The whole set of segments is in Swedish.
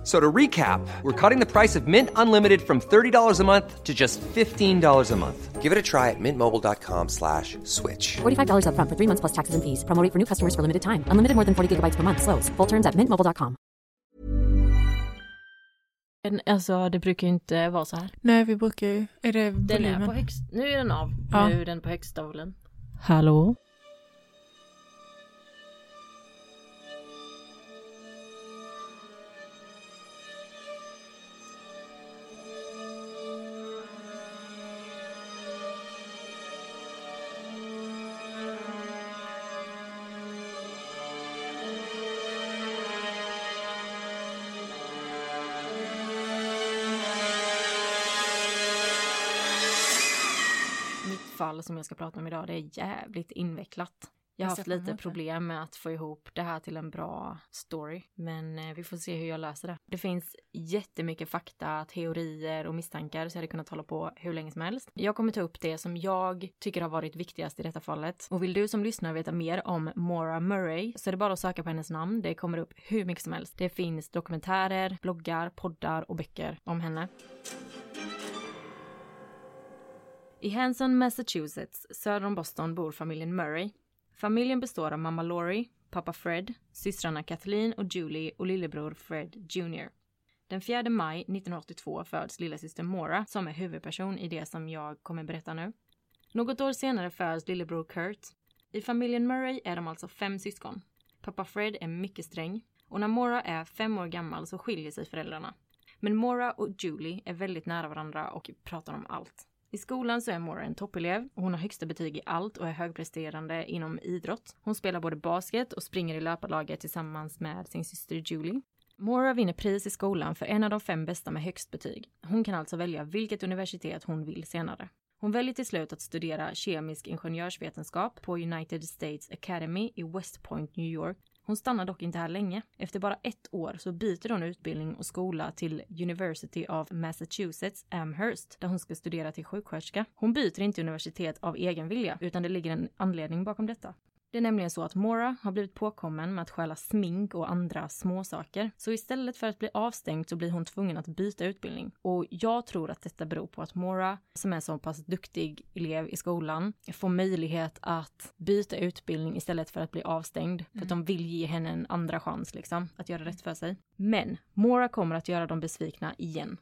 F- So to recap, we're cutting the price of Mint Unlimited from $30 a month to just $15 a month. Give it a try at mintmobile.com slash switch. $45 upfront for three months plus taxes and fees. Promo rate for new customers for limited time. Unlimited more than 40 gigabytes per month. Slows. Full terms at mintmobile.com. Men, Alltså det brukar ju inte vara så här. Nej, vi brukar ju... Är det Den volymen? är på högst, nu är den av. Ja. Nu är den på högsta volymen. Hallå? Som jag ska prata om idag, det är jävligt invecklat. Jag har haft lite problem med att få ihop det här till en bra story, men eh, vi får se hur jag löser det. Det finns jättemycket fakta, teorier och misstankar så jag hade kunnat hålla på hur länge som helst. Jag kommer ta upp det som jag tycker har varit viktigast i detta fallet. Och vill du som lyssnar veta mer om Maura Murray så är det bara att söka på hennes namn. Det kommer upp hur mycket som helst. Det finns dokumentärer, bloggar, poddar och böcker om henne. I Hanson, Massachusetts, söder om Boston, bor familjen Murray. Familjen består av mamma Laurie, pappa Fred, systrarna Kathleen och Julie och lillebror Fred Jr. Den 4 maj 1982 föds lillasyster Mora som är huvudperson i det som jag kommer berätta nu. Något år senare föds lillebror Kurt. I familjen Murray är de alltså fem syskon. Pappa Fred är mycket sträng och när Mora är fem år gammal så skiljer sig föräldrarna. Men Mora och Julie är väldigt nära varandra och pratar om allt. I skolan så är Mora en toppelev hon har högsta betyg i allt och är högpresterande inom idrott. Hon spelar både basket och springer i löparlaget tillsammans med sin syster Julie. Mora vinner pris i skolan för en av de fem bästa med högst betyg. Hon kan alltså välja vilket universitet hon vill senare. Hon väljer till slut att studera kemisk ingenjörsvetenskap på United States Academy i West Point, New York. Hon stannar dock inte här länge. Efter bara ett år så byter hon utbildning och skola till University of Massachusetts Amherst där hon ska studera till sjuksköterska. Hon byter inte universitet av egen vilja utan det ligger en anledning bakom detta. Det är nämligen så att Maura har blivit påkommen med att stjäla smink och andra småsaker. Så istället för att bli avstängd så blir hon tvungen att byta utbildning. Och jag tror att detta beror på att Maura, som är så pass duktig elev i skolan, får möjlighet att byta utbildning istället för att bli avstängd. För att de vill ge henne en andra chans liksom, att göra rätt för sig. Men Maura kommer att göra dem besvikna igen.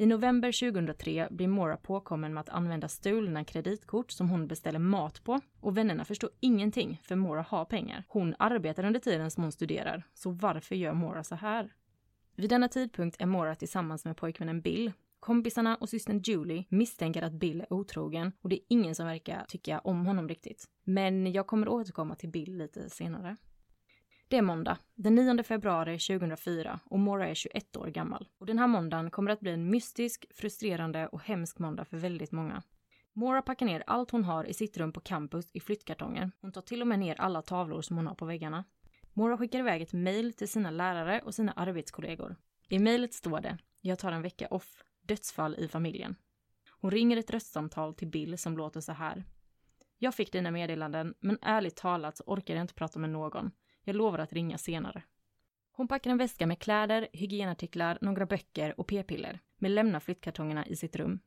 I november 2003 blir Mora påkommen med att använda stulna kreditkort som hon beställer mat på. Och vännerna förstår ingenting, för Mora har pengar. Hon arbetar under tiden som hon studerar, så varför gör Mora så här? Vid denna tidpunkt är Mora tillsammans med pojkvännen Bill. Kompisarna och systern Julie misstänker att Bill är otrogen och det är ingen som verkar tycka om honom riktigt. Men jag kommer återkomma till Bill lite senare. Det är måndag, den 9 februari 2004 och Mora är 21 år gammal. Och den här måndagen kommer att bli en mystisk, frustrerande och hemsk måndag för väldigt många. Mora packar ner allt hon har i sitt rum på campus i flyttkartonger. Hon tar till och med ner alla tavlor som hon har på väggarna. Mora skickar iväg ett mejl till sina lärare och sina arbetskollegor. I mejlet står det “Jag tar en vecka off. Dödsfall i familjen”. Hon ringer ett röstsamtal till Bill som låter så här. “Jag fick dina meddelanden, men ärligt talat så orkar jag inte prata med någon. Jag lovar att ringa senare. Hon packar en väska med kläder, hygienartiklar, några böcker och p-piller, men lämnar flyttkartongerna i sitt rum.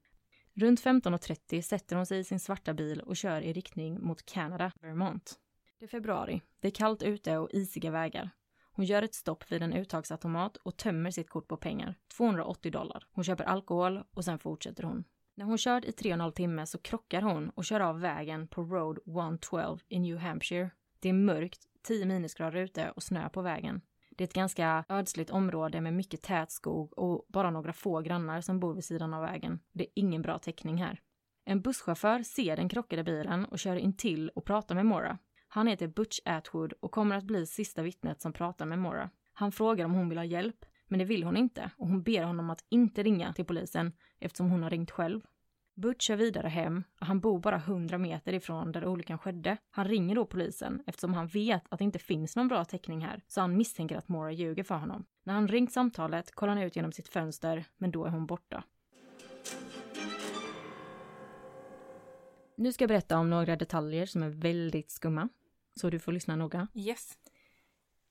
Runt 15.30 sätter hon sig i sin svarta bil och kör i riktning mot Canada, Vermont. Det är februari. Det är kallt ute och isiga vägar. Hon gör ett stopp vid en uttagsautomat och tömmer sitt kort på pengar, 280 dollar. Hon köper alkohol och sen fortsätter hon. När hon kört i tre och en halv timme så krockar hon och kör av vägen på Road 112 i New Hampshire. Det är mörkt, 10 minusgrader ute och snö på vägen. Det är ett ganska ödsligt område med mycket tät skog och bara några få grannar som bor vid sidan av vägen. Det är ingen bra täckning här. En busschaufför ser den krockade bilen och kör in till och pratar med Mora. Han heter Butch Atwood och kommer att bli sista vittnet som pratar med Mora. Han frågar om hon vill ha hjälp, men det vill hon inte och hon ber honom att inte ringa till polisen eftersom hon har ringt själv. Butch kör vidare hem och han bor bara 100 meter ifrån där olyckan skedde. Han ringer då polisen eftersom han vet att det inte finns någon bra täckning här, så han misstänker att Mora ljuger för honom. När han ringt samtalet kollar han ut genom sitt fönster, men då är hon borta. Nu ska jag berätta om några detaljer som är väldigt skumma, så du får lyssna noga. Yes.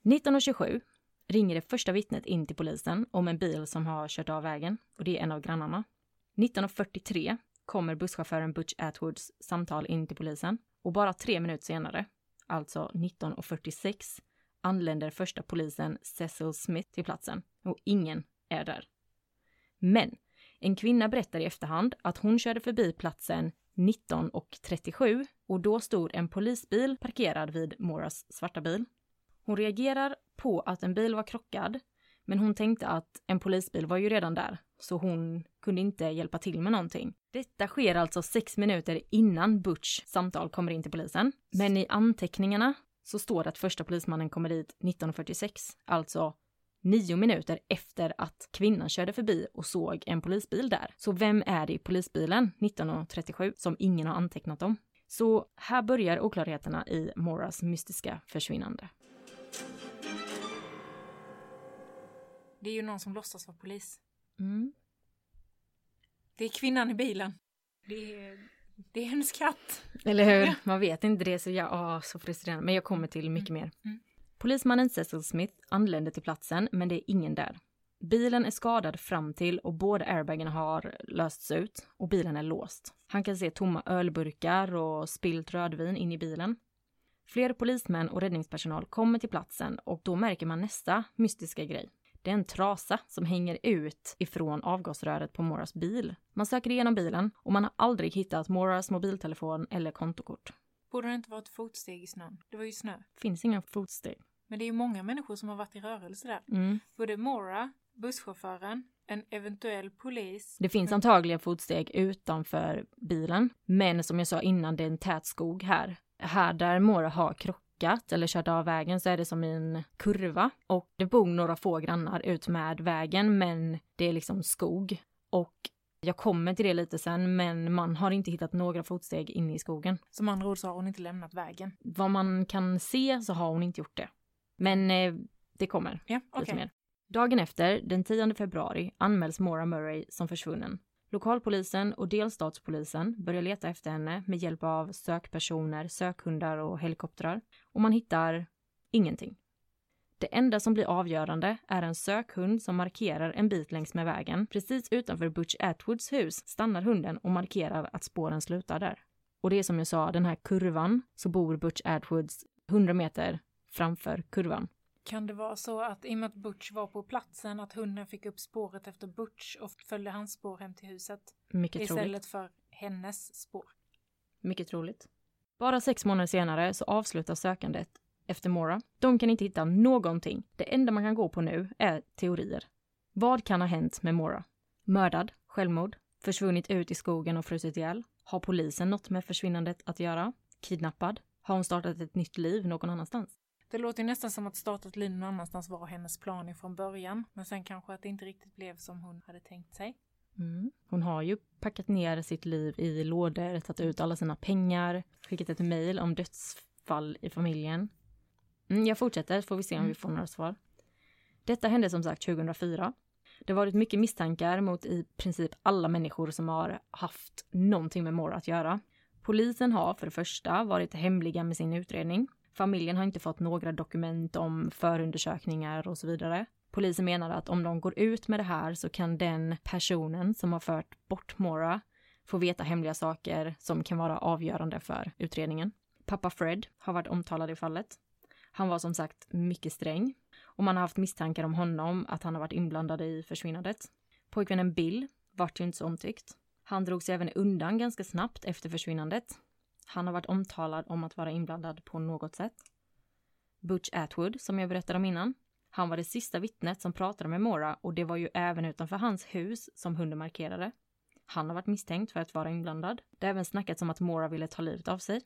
1927 ringer det första vittnet in till polisen om en bil som har kört av vägen och det är en av grannarna. 1943 kommer busschauffören Butch Atwoods samtal in till polisen och bara tre minuter senare, alltså 1946, anländer första polisen Cecil Smith till platsen och ingen är där. Men en kvinna berättar i efterhand att hon körde förbi platsen 19.37 och då stod en polisbil parkerad vid Moras svarta bil. Hon reagerar på att en bil var krockad, men hon tänkte att en polisbil var ju redan där, så hon kunde inte hjälpa till med någonting. Detta sker alltså sex minuter innan Butch samtal kommer in till polisen. Men i anteckningarna så står det att första polismannen kommer dit 1946, alltså nio minuter efter att kvinnan körde förbi och såg en polisbil där. Så vem är det i polisbilen 1937 som ingen har antecknat om? Så här börjar oklarheterna i Moras mystiska försvinnande. Det är ju någon som låtsas vara polis. Mm. Det är kvinnan i bilen. Det är, det är hennes katt. Eller hur? Ja. Man vet inte det, så jag, åh, så frustrerande. Men jag kommer till mycket mer. Mm. Polismannen Cecil Smith anländer till platsen, men det är ingen där. Bilen är skadad fram till och båda airbagen har lösts ut och bilen är låst. Han kan se tomma ölburkar och spillt rödvin in i bilen. Fler polismän och räddningspersonal kommer till platsen och då märker man nästa mystiska grej. Det är en trasa som hänger ut ifrån avgasröret på Moras bil. Man söker igenom bilen och man har aldrig hittat Moras mobiltelefon eller kontokort. Borde det inte vara ett fotsteg i snön? Det var ju snö. Finns inga fotsteg. Men det är ju många människor som har varit i rörelse där. Mm. Både Mora, busschauffören, en eventuell polis. Det finns antagligen fotsteg utanför bilen, men som jag sa innan, det är en tät skog här. Här där Mora har krockat eller kört av vägen så är det som en kurva och det bor några få grannar ut med vägen, men det är liksom skog. Och jag kommer till det lite sen, men man har inte hittat några fotsteg inne i skogen. Som andra ord så har hon inte lämnat vägen. Vad man kan se så har hon inte gjort det. Men eh, det kommer. Ja, mer. Dagen efter, den 10 februari, anmäls Maura Murray som försvunnen. Lokalpolisen och delstatspolisen börjar leta efter henne med hjälp av sökpersoner, sökhundar och helikoptrar. Och man hittar ingenting. Det enda som blir avgörande är en sökhund som markerar en bit längs med vägen. Precis utanför Butch Atwoods hus stannar hunden och markerar att spåren slutar där. Och det är som jag sa, den här kurvan, så bor Butch Atwoods 100 meter framför kurvan. Kan det vara så att i och med att Butch var på platsen att hunden fick upp spåret efter Butch och följde hans spår hem till huset Mycket troligt. istället för hennes spår? Mycket troligt. Bara sex månader senare så avslutas sökandet efter Mora. De kan inte hitta någonting. Det enda man kan gå på nu är teorier. Vad kan ha hänt med Mora? Mördad? Självmord? Försvunnit ut i skogen och frusit ihjäl? Har polisen något med försvinnandet att göra? Kidnappad? Har hon startat ett nytt liv någon annanstans? Det låter ju nästan som att startat liv någon annanstans var hennes plan ifrån början. Men sen kanske att det inte riktigt blev som hon hade tänkt sig. Mm. Hon har ju packat ner sitt liv i lådor, tagit ut alla sina pengar, skickat ett mejl om dödsfall i familjen. Mm, jag fortsätter, får vi se om vi får några svar. Detta hände som sagt 2004. Det har varit mycket misstankar mot i princip alla människor som har haft någonting med Mora att göra. Polisen har för det första varit hemliga med sin utredning. Familjen har inte fått några dokument om förundersökningar och så vidare. Polisen menar att om de går ut med det här så kan den personen som har fört bort Mora få veta hemliga saker som kan vara avgörande för utredningen. Pappa Fred har varit omtalad i fallet. Han var som sagt mycket sträng och man har haft misstankar om honom att han har varit inblandad i försvinnandet. Pojkvännen Bill vart ju inte så omtyckt. Han drog sig även undan ganska snabbt efter försvinnandet. Han har varit omtalad om att vara inblandad på något sätt. Butch Atwood, som jag berättade om innan, han var det sista vittnet som pratade med Mora och det var ju även utanför hans hus som hunden markerade. Han har varit misstänkt för att vara inblandad. Det har även snackats om att Mora ville ta livet av sig.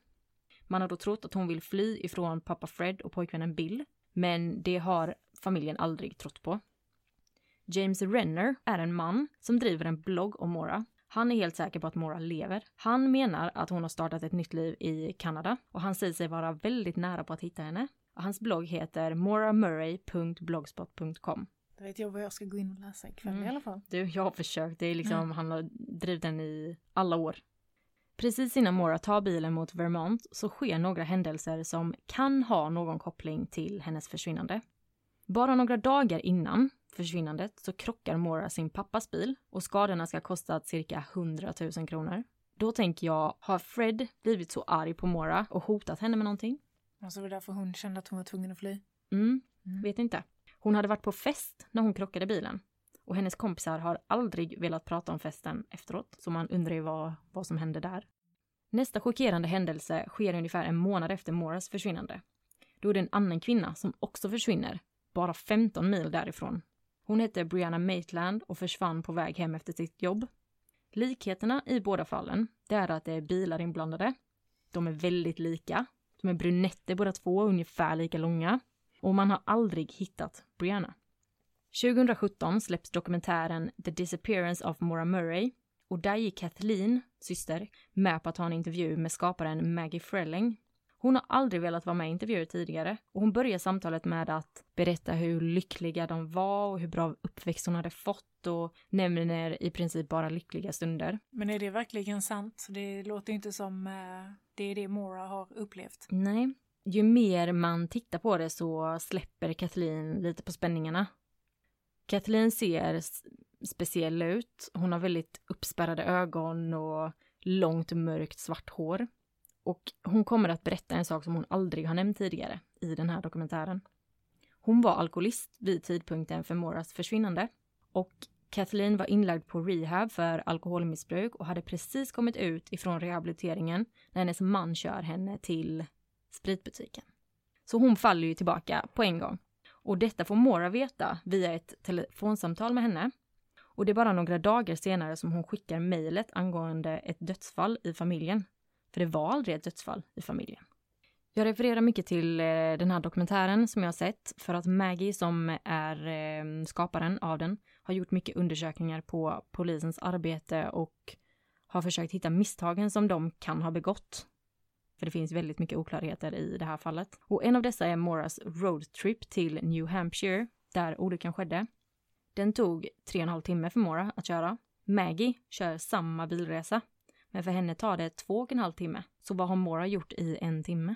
Man har då trott att hon vill fly ifrån pappa Fred och pojkvännen Bill, men det har familjen aldrig trott på. James Renner är en man som driver en blogg om Mora. Han är helt säker på att Mora lever. Han menar att hon har startat ett nytt liv i Kanada och han säger sig vara väldigt nära på att hitta henne. Hans blogg heter moramurray.blogspot.com. Då vet jag vad jag ska gå in och läsa ikväll Mm. i alla fall. Du, jag har försökt. Det är liksom, Mm. han har drivit den i alla år. Precis innan Mora tar bilen mot Vermont så sker några händelser som kan ha någon koppling till hennes försvinnande. Bara några dagar innan försvinnandet så krockar Mora sin pappas bil och skadorna ska ha kostat cirka 100 000 kronor. Då tänker jag, har Fred blivit så arg på Mora och hotat henne med någonting? Alltså det var därför hon kände att hon var tvungen att fly. Mm, Mm. vet inte. Hon hade varit på fest när hon krockade bilen. Och hennes kompisar har aldrig velat prata om festen efteråt, så man undrar ju vad, vad som hände där. Nästa chockerande händelse sker ungefär en månad efter Moras försvinnande. Då är det en annan kvinna som också försvinner, bara 15 mil därifrån. Hon hette Brianna Maitland och försvann på väg hem efter sitt jobb. Likheterna i båda fallen, det är att det är bilar inblandade. De är väldigt lika. De är brunetter båda två, ungefär lika långa. Och man har aldrig hittat Brianna. 2017 släpps dokumentären The Disappearance of Maura Murray och där gick Kathleen, syster, med på att ha en intervju med skaparen Maggie Frelling. Hon har aldrig velat vara med i intervjuer tidigare och hon börjar samtalet med att berätta hur lyckliga de var och hur bra uppväxt hon hade fått och nämner i princip bara lyckliga stunder. Men är det verkligen sant? Det låter inte som eh, det är det Mora har upplevt. Nej. Ju mer man tittar på det så släpper Kathleen lite på spänningarna. Kathleen ser speciell ut. Hon har väldigt uppspärrade ögon och långt mörkt svart hår. Och hon kommer att berätta en sak som hon aldrig har nämnt tidigare i den här dokumentären. Hon var alkoholist vid tidpunkten för Moras försvinnande. Och Kathleen var inlagd på rehab för alkoholmissbruk och hade precis kommit ut ifrån rehabiliteringen när hennes man kör henne till spritbutiken. Så hon faller ju tillbaka på en gång. Och detta får Mora veta via ett telefonsamtal med henne. Och det är bara några dagar senare som hon skickar mejlet angående ett dödsfall i familjen. För det var aldrig ett dödsfall i familjen. Jag refererar mycket till eh, den här dokumentären som jag har sett för att Maggie som är eh, skaparen av den har gjort mycket undersökningar på polisens arbete och har försökt hitta misstagen som de kan ha begått. För det finns väldigt mycket oklarheter i det här fallet. Och en av dessa är Moras roadtrip till New Hampshire, där olyckan skedde. Den tog tre och en halv timme för Mora att köra. Maggie kör samma bilresa, men för henne tar det två och en halv timme. Så vad har Mora gjort i en timme?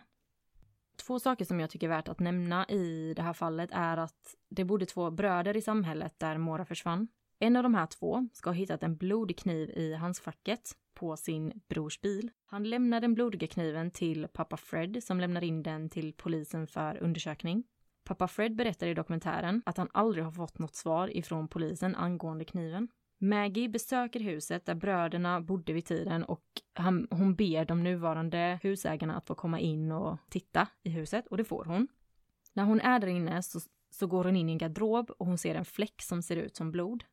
Två saker som jag tycker är värt att nämna i det här fallet är att det bodde två bröder i samhället där Mora försvann. En av de här två ska ha hittat en blodig kniv i handskfacket på sin brors bil. Han lämnar den blodiga kniven till pappa Fred som lämnar in den till polisen för undersökning. Pappa Fred berättar i dokumentären att han aldrig har fått något svar ifrån polisen angående kniven. Maggie besöker huset där bröderna bodde vid tiden och han, hon ber de nuvarande husägarna att få komma in och titta i huset och det får hon. När hon är där inne så, så går hon in i en garderob och hon ser en fläck som ser ut som blod.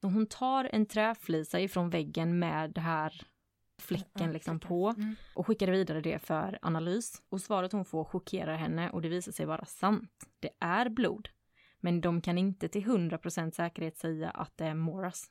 Så hon tar en träflisa ifrån väggen med det här fläcken liksom på Mm. och skickar vidare det för analys. Och svaret hon får chockerar henne och det visar sig vara sant. Det är blod. Men de kan inte till 100% säkerhet säga att det är Moras.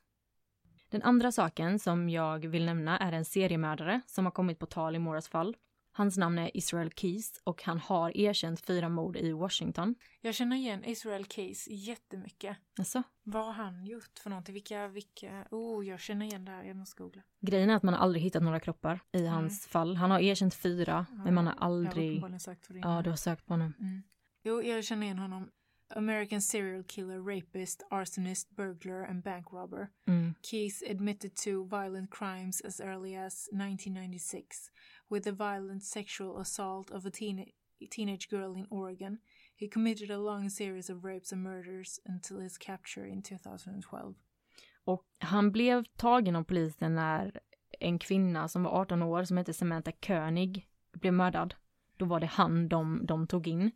Den andra saken som jag vill nämna är en seriemördare som har kommit på tal i Moras fall. Hans namn är Israel Keys och han har erkänt fyra mord i Washington. Jag känner igen Israel Case jättemycket. Alltså, Vad har han gjort för någonting? Vilka, vilka? Oh, jag känner igen det här. Jag måste googla. grejen är att man har aldrig hittat några kroppar i hans fall. Han har erkänt fyra, men man har Jag har aldrig... sökt för det. Ja, du har sökt på honom. Mm. Jo, jag känner igen honom. American serial killer, rapist, arsonist, burglar and bank robber. Mm. Keys admitted to violent crimes as early as 1996 with a violent sexual assault of a teen- teenage girl in Oregon. He committed a long series of rapes and murders until his capture in 2012. Och han blev tagen av polisen när en kvinna som var 18 år som hette Samantha König blev mördad. Då var det han de, de tog in.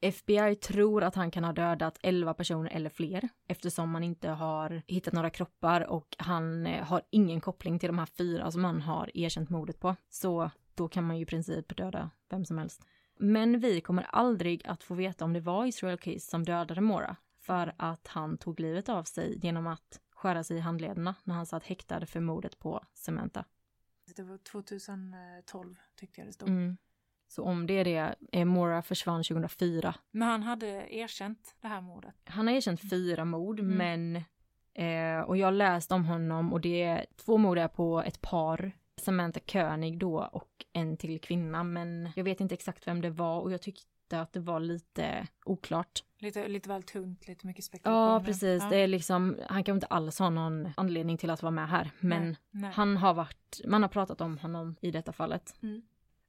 FBI tror att han kan ha dödat 11 personer eller fler eftersom man inte har hittat några kroppar och han eh, har ingen koppling till de här fyra som han har erkänt mordet på. Så då kan man ju i princip döda vem som helst. Men vi kommer aldrig att få veta om det var Israel Keys som dödade Mora för att han tog livet av sig genom att skära sig i handlederna när han satt häktad för mordet på Samantha. Det var 2012 tyckte jag det stod. Mm. Så om det är det, eh, Mora försvann 2004. Men han hade erkänt det här mordet. Han har erkänt fyra mord, Mm. men eh, och jag har läst om honom och det är två mord är på ett par. Samantha König då och en till kvinna, men jag vet inte exakt vem det var och jag tyckte att det var lite oklart. Lite, lite väl tunt, lite mycket spekulationer. Ja, precis. Ja. Det är liksom, han kan inte alls ha någon anledning till att vara med här, men Nej, nej. han har varit, man har pratat om honom i detta fallet. Mm.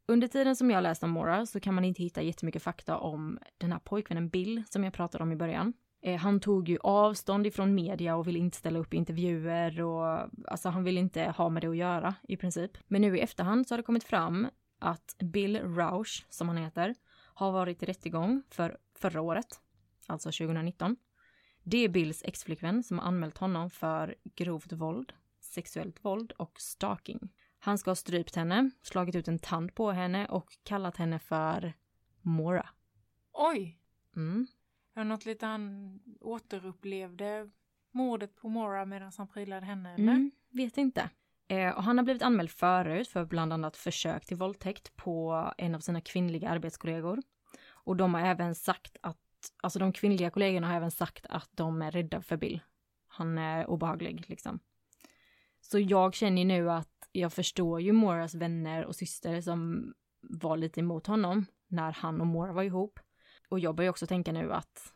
Under tiden som jag läst om Mora så kan man inte hitta jättemycket fakta om den här pojkvännen Bill som jag pratade om i början. Eh, han tog ju avstånd ifrån media och ville inte ställa upp i intervjuer och alltså han ville inte ha med det att göra i princip. Men nu i efterhand så har det kommit fram att Bill Rausch, som han heter, har varit i rättegång för förra året, alltså 2019. Det är Bills exflickvän som har anmält honom för grovt våld, sexuellt våld och stalking. Han ska ha strypt henne, slagit ut en tand på henne och kallat henne för Mora. Oj! Mm. Det något lite han återupplevde mordet på Mora medan han prylade henne eller? Mm, vet inte. Eh, och han har blivit anmäld förut för bland annat försök till våldtäkt på en av sina kvinnliga arbetskollegor. Och de har även sagt att, alltså de kvinnliga kollegorna har även sagt att de är rädda för Bill. Han är obehaglig liksom. Så jag känner ju nu att jag förstår ju Moras vänner och syster som var lite emot honom när han och Mora var ihop. Och jag börjar också tänka nu att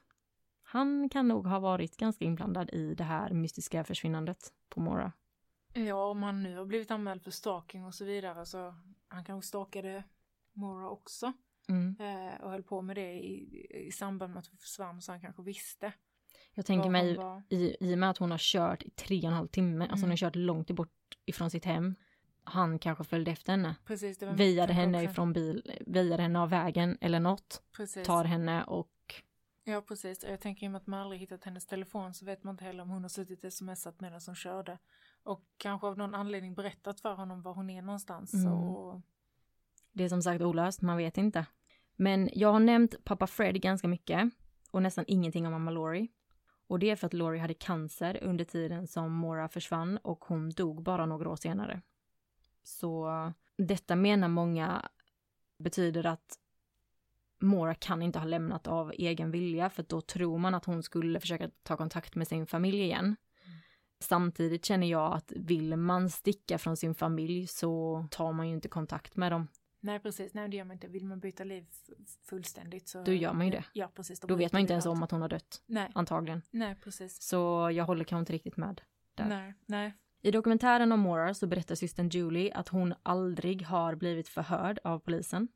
han kan nog ha varit ganska inblandad i det här mystiska försvinnandet på Mora. Ja, om han nu har blivit anmäld för stalking och så vidare så han kanske stalkade Mora också. Mm. Eh, och höll på med det i, i samband med att hon försvann så han kanske visste. Jag tänker mig var. i, i och med att hon har kört i tre och en halv timme, alltså hon har kört långt bort ifrån sitt hem. Han kanske följde efter henne. Precis, kanske henne också- ifrån bil, väjade henne av vägen eller något. Precis. Tar henne och Ja, precis. Och Jag tänker i och med att man aldrig hittat hennes telefon så vet man inte heller om hon har suttit och smsat medan hon körde. Och kanske av någon anledning berättat för honom var hon är någonstans. Mm. Och... det är som sagt olöst, man vet inte. Men jag har nämnt pappa Fred ganska mycket och nästan ingenting om mamma Laurie. Och det är för att Laurie hade cancer under tiden som Mora försvann och hon dog bara några år senare. Så detta menar många betyder att Mora kan inte ha lämnat av egen vilja för då tror man att hon skulle försöka ta kontakt med sin familj igen. Samtidigt känner jag att vill man sticka från sin familj så tar man ju inte kontakt med dem. Nej, precis. Nej, det gör man inte. Vill man byta liv fullständigt så... Då gör man ju det. Ja, precis. Då vet bryter man inte ens om att hon har dött, Nej, antagligen. nej, precis. Så jag håller kanske inte riktigt med. där. Nej, nej. I dokumentären om Mora så berättar systern Julie att hon aldrig har blivit förhörd av polisen.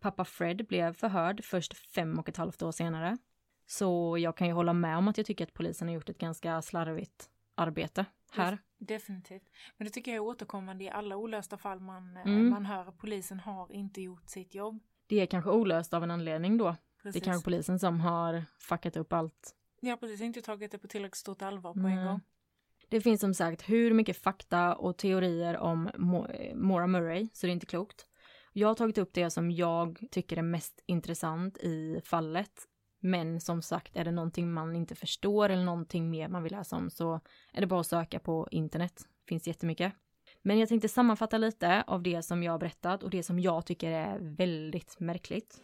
Pappa Fred blev förhörd först fem och ett halvt år senare. Så jag kan ju hålla med om att jag tycker att polisen har gjort ett ganska slarvigt arbete här. Definitivt. Men det tycker jag är återkommande i alla olösta fall man, eh, Mm. man hör polisen har inte gjort sitt jobb. Det är kanske olöst av en anledning då. Precis. Det är kanske polisen som har fuckat upp allt. Ja, precis. Inte tagit det på tillräckligt stort allvar på Nej. en gång. Det finns som sagt hur mycket fakta och teorier om Mora eh, Maura Murray, så det är inte klokt. Jag har tagit upp det som jag tycker är mest intressant i fallet. Men som sagt, är det någonting man inte förstår eller någonting mer man vill läsa om så är det bara att söka på internet. finns jättemycket. Men jag tänkte sammanfatta lite av det som jag har berättat och det som jag tycker är väldigt märkligt.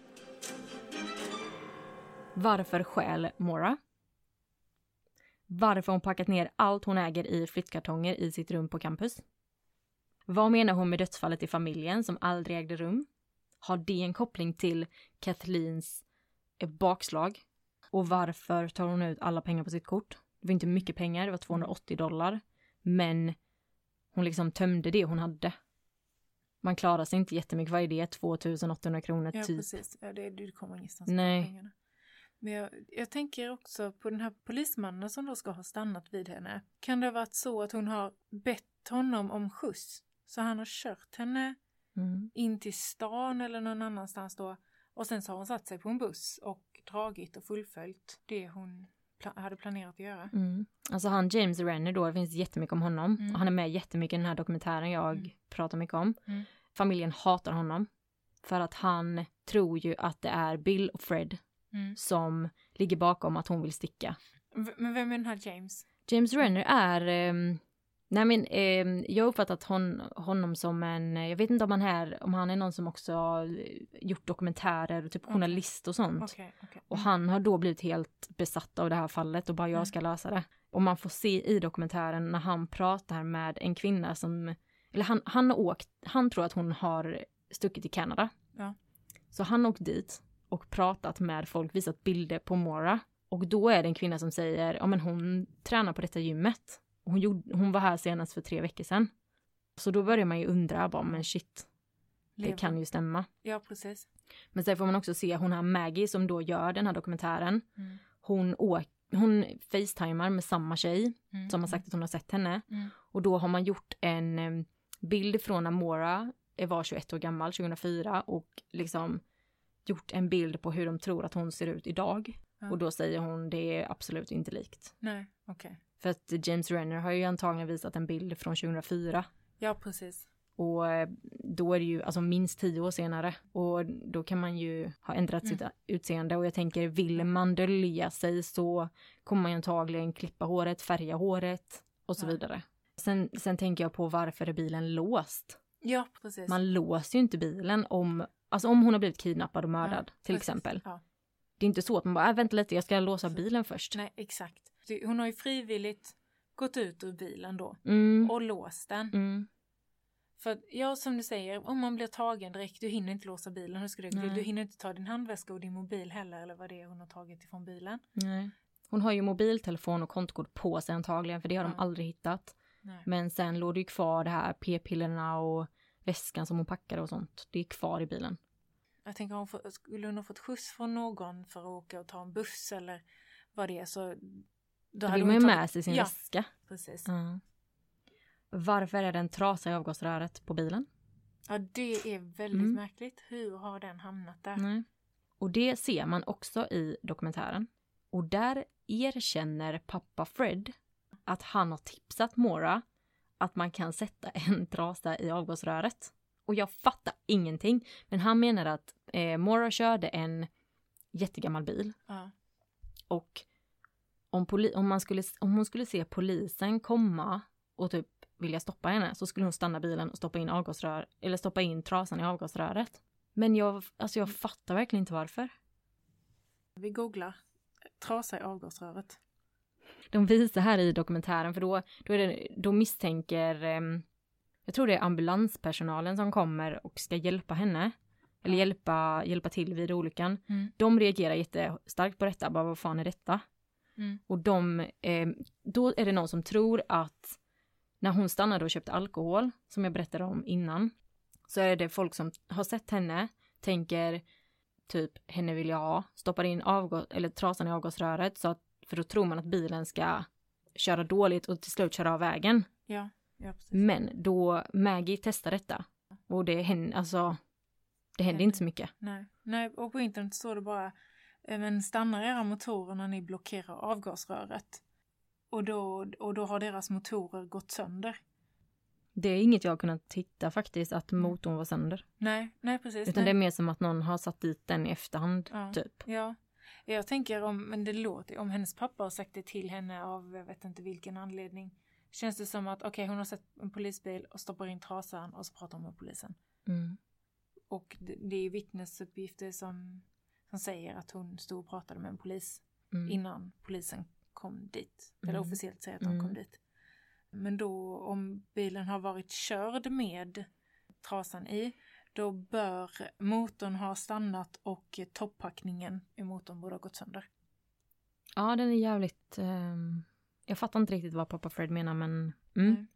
Varför stjäl Mora? Varför hon packat ner allt hon äger i flyttkartonger i sitt rum på campus? Vad menar hon med dödsfallet i familjen som aldrig ägde rum? Har det en koppling till Kathleens eh, bakslag? Och varför tar hon ut alla pengar på sitt kort? Det var inte mycket pengar, det var 280 dollar. Men hon liksom tömde det hon hade. Man klarar sig inte jättemycket, vad är det? 2800 kronor Ja, typ. precis. Ja, det, du kommer ingenstans Nej. med pengarna. Men jag, jag tänker också på den här polismannen som då ska ha stannat vid henne. Kan det ha varit så att hon har bett honom om skjuts? Så han har kört henne Mm. in till stan eller någon annanstans då. Och sen så har hon satt sig på en buss och dragit och fullföljt det hon pla- hade planerat att göra. Mm. Alltså han James Renner då, det finns jättemycket om honom. Mm. Och han är med jättemycket i den här dokumentären jag Mm. pratar mycket om. Mm. Familjen hatar honom. För att han tror ju att det är Bill och Fred Mm. som ligger bakom att hon vill sticka. V- Men vem är den här James? James Renner är, ehm, nej men ehm, jag har uppfattat hon, honom som en, jag vet inte om han är, om han är någon som också har gjort dokumentärer och typ journalist och sånt. Okej, okej. Och han har då blivit helt besatt av det här fallet och bara Mm. jag ska lösa det. Och man får se i dokumentären när han pratar med en kvinna som, eller han, han har åkt, han tror att hon har stuckit till Kanada. Ja. Så han har åkt dit och pratat med folk, visat bilder på Mora. Och då är det en kvinna som säger, ja men hon tränar på detta gymmet. Hon, gjorde, hon var här senast för tre veckor sedan. Så då börjar man ju undra, bara, men shit, det kan ju stämma. Ja, precis. Men sen får man också se hon här Maggie som då gör den här dokumentären. Mm. Hon, hon facetimar med samma tjej Mm. som har sagt att hon har sett henne. Mm. Och då har man gjort en bild från när Mora var 21 år gammal 2004 och liksom gjort en bild på hur de tror att hon ser ut idag. Ja. Och då säger hon det är absolut inte likt. Nej, okej. För att James Renner har ju antagligen visat en bild från 2004. Ja, precis. Och eh, då är det ju alltså minst tio år senare. Och då kan man ju ha ändrat sitt utseende. Och jag tänker, vill man dölja sig så kommer man ju antagligen klippa håret, färga håret och så Ja. vidare. Sen, sen tänker jag på varför är bilen låst? Ja, precis. Man låser ju inte bilen om, alltså om hon har blivit kidnappad och mördad Ja, till precis. exempel. Ja. Det är inte så att man bara, äh, vänta lite, jag ska låsa bilen först. Nej, exakt. Hon har ju frivilligt gått ut ur bilen då Mm, och låst den. mm, För ja, som du säger, om man blir tagen direkt, du hinner inte låsa bilen. Hur ska? Nej. Du hinner inte ta din handväska och din mobil heller, eller vad det är hon har tagit ifrån bilen. nej. Hon har ju mobiltelefon och kontkort på sig antagligen, för det har de Ja. aldrig hittat. Nej. Men sen låg det ju kvar det här p-pillerna och väskan som hon packade och sånt. Det är kvar i bilen. Jag tänker, hon får, skulle hon ha fått skjuts från någon för att åka och ta en buss eller vad det är så... Då, Då hade vill man ju tagit- med sig sin ja, väska. precis. Ja. Varför är det en trasa i avgasröret på bilen? Ja, det är väldigt Mm. märkligt. Hur har den hamnat där? Nej. Och det ser man också i dokumentären. Och där erkänner pappa Fred att han har tipsat Mora att man kan sätta en trasa i avgasröret. Och jag fattar ingenting. Men han menar att eh, Mora körde en jättegammal bil Ja. och om, poli- om, man skulle, om hon skulle se polisen komma och typ vilja stoppa henne så skulle hon stanna bilen och stoppa in avgasrör eller stoppa in trasan i avgasröret. Men jag, alltså jag fattar verkligen inte varför. Vi googlar trasa i avgasröret. De visar här i dokumentären för då, då, är det, då misstänker, ehm, jag tror det är ambulanspersonalen som kommer och ska hjälpa henne. Eller hjälpa, hjälpa till vid olyckan. Mm. De reagerar jättestarkt på detta, bara vad fan är detta? Mm. Och de, eh, då är det någon som tror att när hon stannade och köpte alkohol, som jag berättade om innan, så är det folk som har sett henne, tänker typ henne vill jag ha, stoppar in avgas, eller trasan i avgasröret, så att, för då tror man att bilen ska köra dåligt och till slut köra av vägen. Ja, ja precis. Men då Maggie testar detta och det händer, alltså, det händer inte så mycket. Nej. Nej, och på internet står det bara men stannar era motorer när ni blockerar avgasröret. Och då, och då har deras motorer gått sönder. Det är inget jag har kunnat titta faktiskt, att motorn var sönder. Nej, nej precis. Utan nej. det är mer som att någon har satt dit den i efterhand, Ja. typ. Ja. Jag tänker om, men det låter, om hennes pappa har sagt det till henne av, jag vet inte vilken anledning. Känns det som att, okej hon har sett en polisbil och stoppar in trasan och så pratar hon med polisen. Mm. Och det, det är vittnesuppgifter som, som säger att hon stod och pratade med en polis Mm. innan polisen kom dit. Eller Mm. officiellt säger att de Mm. kom dit. Men då om bilen har varit körd med trasan i, då bör motorn ha stannat och toppackningen i motorn borde ha gått sönder. Ja, den är jävligt... ehm, jag fattar inte riktigt vad pappa Fred menar, men... Mm.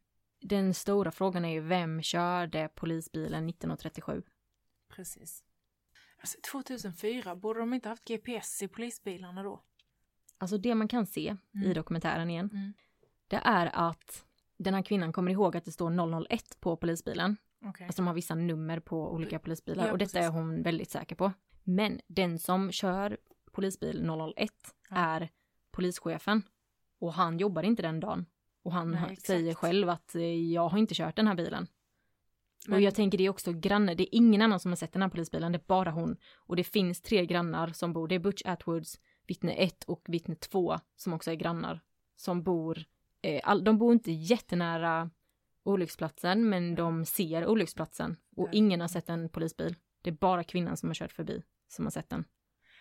Den stora frågan är ju vem körde polisbilen 1937? Precis. Alltså, 2004, borde de inte haft GPS i polisbilarna då? Alltså det man kan se i Mm. dokumentären igen, Mm. det är att den här kvinnan kommer ihåg att det står 001 på polisbilen. Okej. Alltså de har vissa nummer på olika polisbilar Ja, och detta precis. är hon väldigt säker på. Men den som kör polisbil 001 Ja. är polischefen och han jobbar inte den dagen. Och han Nej, säger själv att eh, jag har inte kört den här bilen. Men- Och jag tänker det är också grannar, det är ingen annan som har sett den här polisbilen, det är bara hon. Och det finns tre grannar som bor, det är Butch Atwoods, vittne 1 och vittne 2 som också är grannar som bor, eh, all, de bor inte jättenära olycksplatsen men de ser olycksplatsen och ingen har sett en polisbil. Det är bara kvinnan som har kört förbi som har sett den.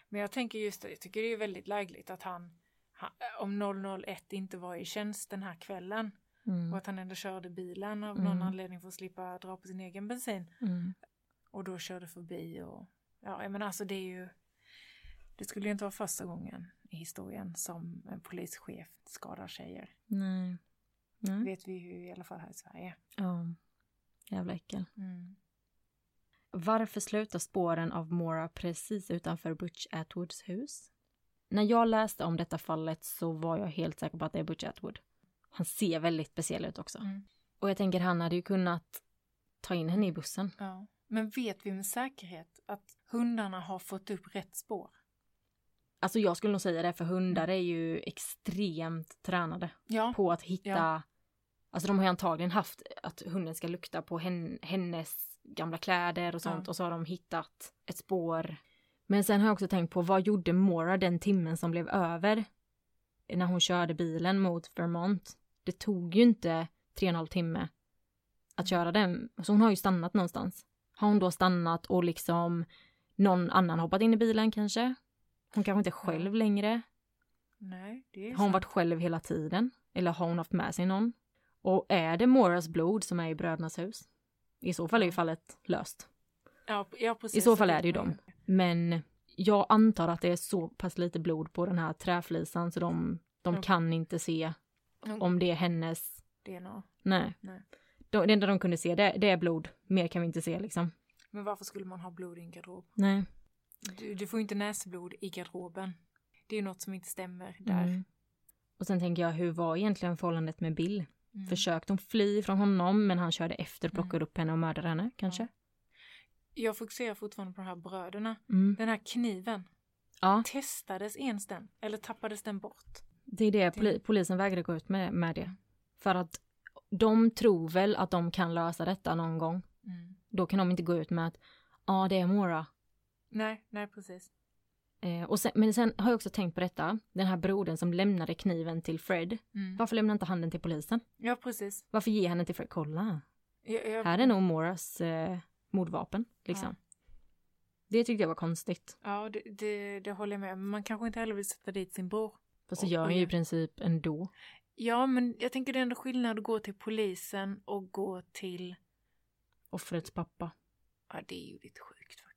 Men jag tänker just det, jag tycker det är väldigt lägligt att han, han om 001 inte var i tjänst den här kvällen Mm. och att han ändå körde bilen av Mm. någon anledning för att slippa dra på sin egen bensin Mm. och då körde förbi och ja, men alltså det är ju det skulle ju inte vara första gången i historien som en polischef skadar tjejer. Nej. Nej. Vet vi ju i alla fall här i Sverige. Ja. Jävla äckel. Mm. Varför slutar spåren av Mora precis utanför Butch Atwoods hus? När jag läste om detta fallet så var jag helt säker på att det är Butch Atwood. Han ser väldigt speciell ut också. Mm. Och jag tänker han hade ju kunnat ta in henne i bussen. Ja. Men vet vi med säkerhet att hundarna har fått upp rätt spår? Alltså jag skulle nog säga det för hundar är ju extremt tränade Ja. på att hitta Ja. Alltså de har ju antagligen haft att hunden ska lukta på hen, hennes gamla kläder och sånt Ja. och så har de hittat ett spår. Men sen har jag också tänkt på vad gjorde Mora den timmen som blev över när hon körde bilen mot Vermont. Det tog ju inte tre och en halv timme att köra den. Så hon har ju stannat någonstans. Har hon då stannat och liksom någon annan hoppat in i bilen kanske? Hon kanske inte är själv längre. Nej, det är Har hon sant. varit själv hela tiden? Eller har hon haft med sig någon? Och är det Moras blod som är i brödernas hus? I så fall är ju fallet löst. Ja, ja, precis. I så fall är det ju dem. Men jag antar att det är så pass lite blod på den här träflisan så de, de Ja. kan inte se om det är hennes. DNA. Nej. Nej. De, det enda de kunde se det, det är blod. Mer kan vi inte se liksom. Men varför skulle man ha blod i en garderob? Nej. Du, du får inte näsblod i garderoben. Det är ju något som inte stämmer där. Mm. Och sen tänker jag, hur var egentligen förhållandet med Bill? Mm. Försökte hon fly från honom men han körde efter, plockade upp henne och mördade henne kanske? Jag fokuserar fortfarande på de här bröderna. Mm. Den här kniven, Ja, testades ens den? Eller tappades den bort? det är det poli- polisen vägrade gå ut med, med det. För att de tror väl att de kan lösa detta någon gång. Mm. Då kan de inte gå ut med att ja, det är Mora. Nej, nej precis. Eh, och sen, men sen har jag också tänkt på detta, den här brodern som lämnade kniven till Fred. Mm. Varför lämnar inte han den till polisen? Ja, precis. Varför ger han den till Fred? Kolla, Jag, jag, här är nog Moras eh, mordvapen, liksom. Det tyckte jag var konstigt. Ja, det, det, det håller jag med Men Man kanske inte heller vill sätta dit sin bror. Fast Och- gör han ju i princip ändå. Ja, men jag tänker det är ändå skillnad att gå till polisen och gå till... Offrets pappa. Ja, det är ju lite sjukt faktiskt.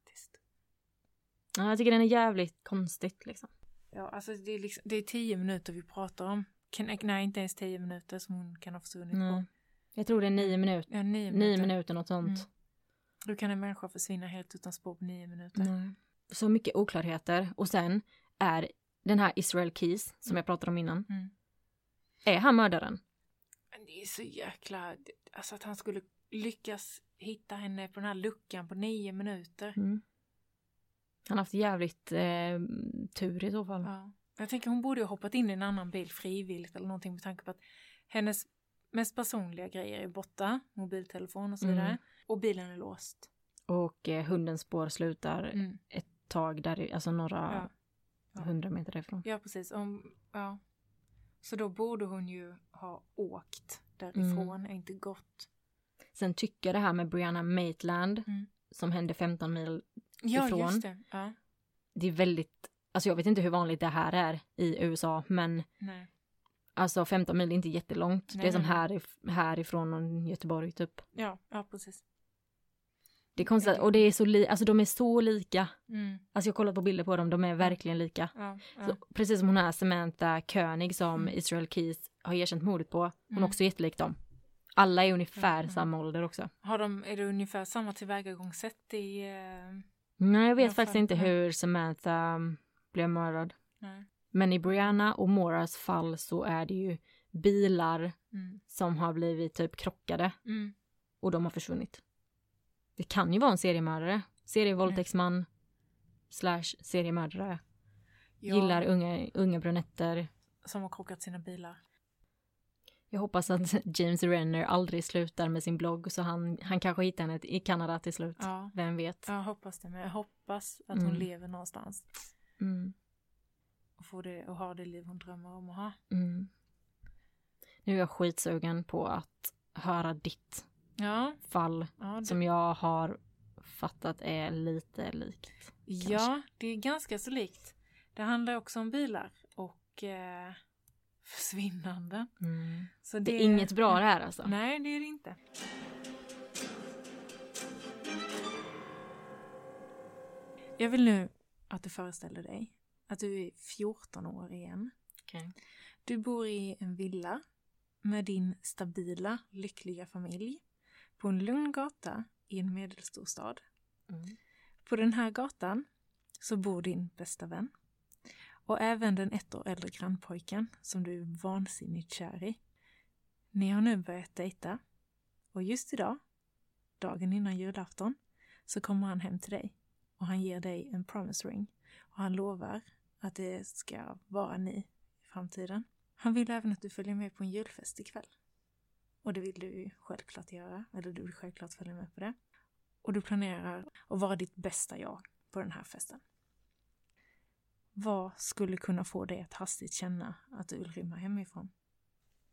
Ja, jag tycker den är jävligt konstigt liksom. Ja, alltså det är, liksom, det är tio minuter vi pratar om. Nej, inte ens tio minuter som hon kan ha försvunnit Nej. på. Jag tror det är nio minuter. Ja, nio Nio minuter. minuter, något sånt. Mm. Då kan en människa försvinna helt utan spår på nio minuter. Nej. Så mycket oklarheter. Och sen är den här Israel Keys, som jag pratade om innan, Mm. är han mördaren? Det är så jäkla... Alltså att han skulle lyckas hitta henne på den här luckan på nio minuter. Mm. Han har haft jävligt eh, tur i så fall. Ja. Jag tänker hon borde ju hoppat in i en annan bil frivilligt eller någonting med tanke på att hennes mest personliga grejer är borta, mobiltelefon och så Mm. vidare. Och bilen är låst. Och eh, hundens spår slutar Mm. ett tag där, alltså några. Ja. hundra meter därifrån. Ja, precis. Om, ja. Så då borde hon ju ha åkt därifrån, Mm. inte gått. Sen tycker jag det här med Brianna Maitland, Mm. som hände 15 mil, Ja, Ifrån. just det. Ja. det är väldigt, alltså jag vet inte hur vanligt det här är i USA, men Nej. alltså 15 mil är inte jättelångt. det Nej, är som här, härifrån Göteborg typ. Ja, ja, precis. Det är konstigt, och det är så li, alltså de är så lika. Mm. Alltså jag har kollat på bilder på dem, de är verkligen lika. Ja, ja. Så, precis som hon är Samantha König som Mm. Israel Keys har erkänt mordet på. Hon är Mm. också jättelik dem. Alla är ungefär Mm. samma ålder också. Har de, är det ungefär samma tillvägagångssätt i... Eh, Nej, jag vet Jag faktiskt inte hur Samantha um, blev mördad. nej. Men i Brianna och Moras fall så är det ju bilar Mm. som har blivit typ krockade Mm. och de har försvunnit. Det kan ju vara en seriemördare. Serievåldtäktsman slash seriemördare. Ja, Gillar unga, unga brunetter. Som har krockat sina bilar. Jag hoppas att James Renner aldrig slutar med sin blogg så han, han kanske hittar henne i Kanada till slut. Ja. Vem vet? Jag hoppas det, men jag hoppas att hon Mm. lever någonstans. Mm. och få det och ha det liv hon drömmer om att ha. Mm. Nu är jag skitsugen på att höra ditt Ja, fall ja, det, som jag har fattat är lite likt. ja, det är ganska så likt. Det handlar också om bilar och eh, försvinnanden. Så Det är inget bra det här alltså. Nej, det är det inte. Jag vill nu att du föreställer dig att du är 14 år igen. Okej. Du bor i en villa med din stabila, lyckliga familj på en lugn gata i en medelstor stad. Mm. På den här gatan så bor din bästa vän och även den ett år äldre grannpojken som du är vansinnigt kär i. Ni har nu börjat dejta och just idag, dagen innan julafton, så kommer han hem till dig och han ger dig en promise ring och han lovar att det ska vara ni i framtiden. Han vill även att du följer med på en julfest ikväll. Och det vill du ju självklart göra, eller du vill självklart följa med på det. Och du planerar att vara ditt bästa jag på den här festen. Vad skulle kunna få dig att hastigt känna att du vill rymma hemifrån?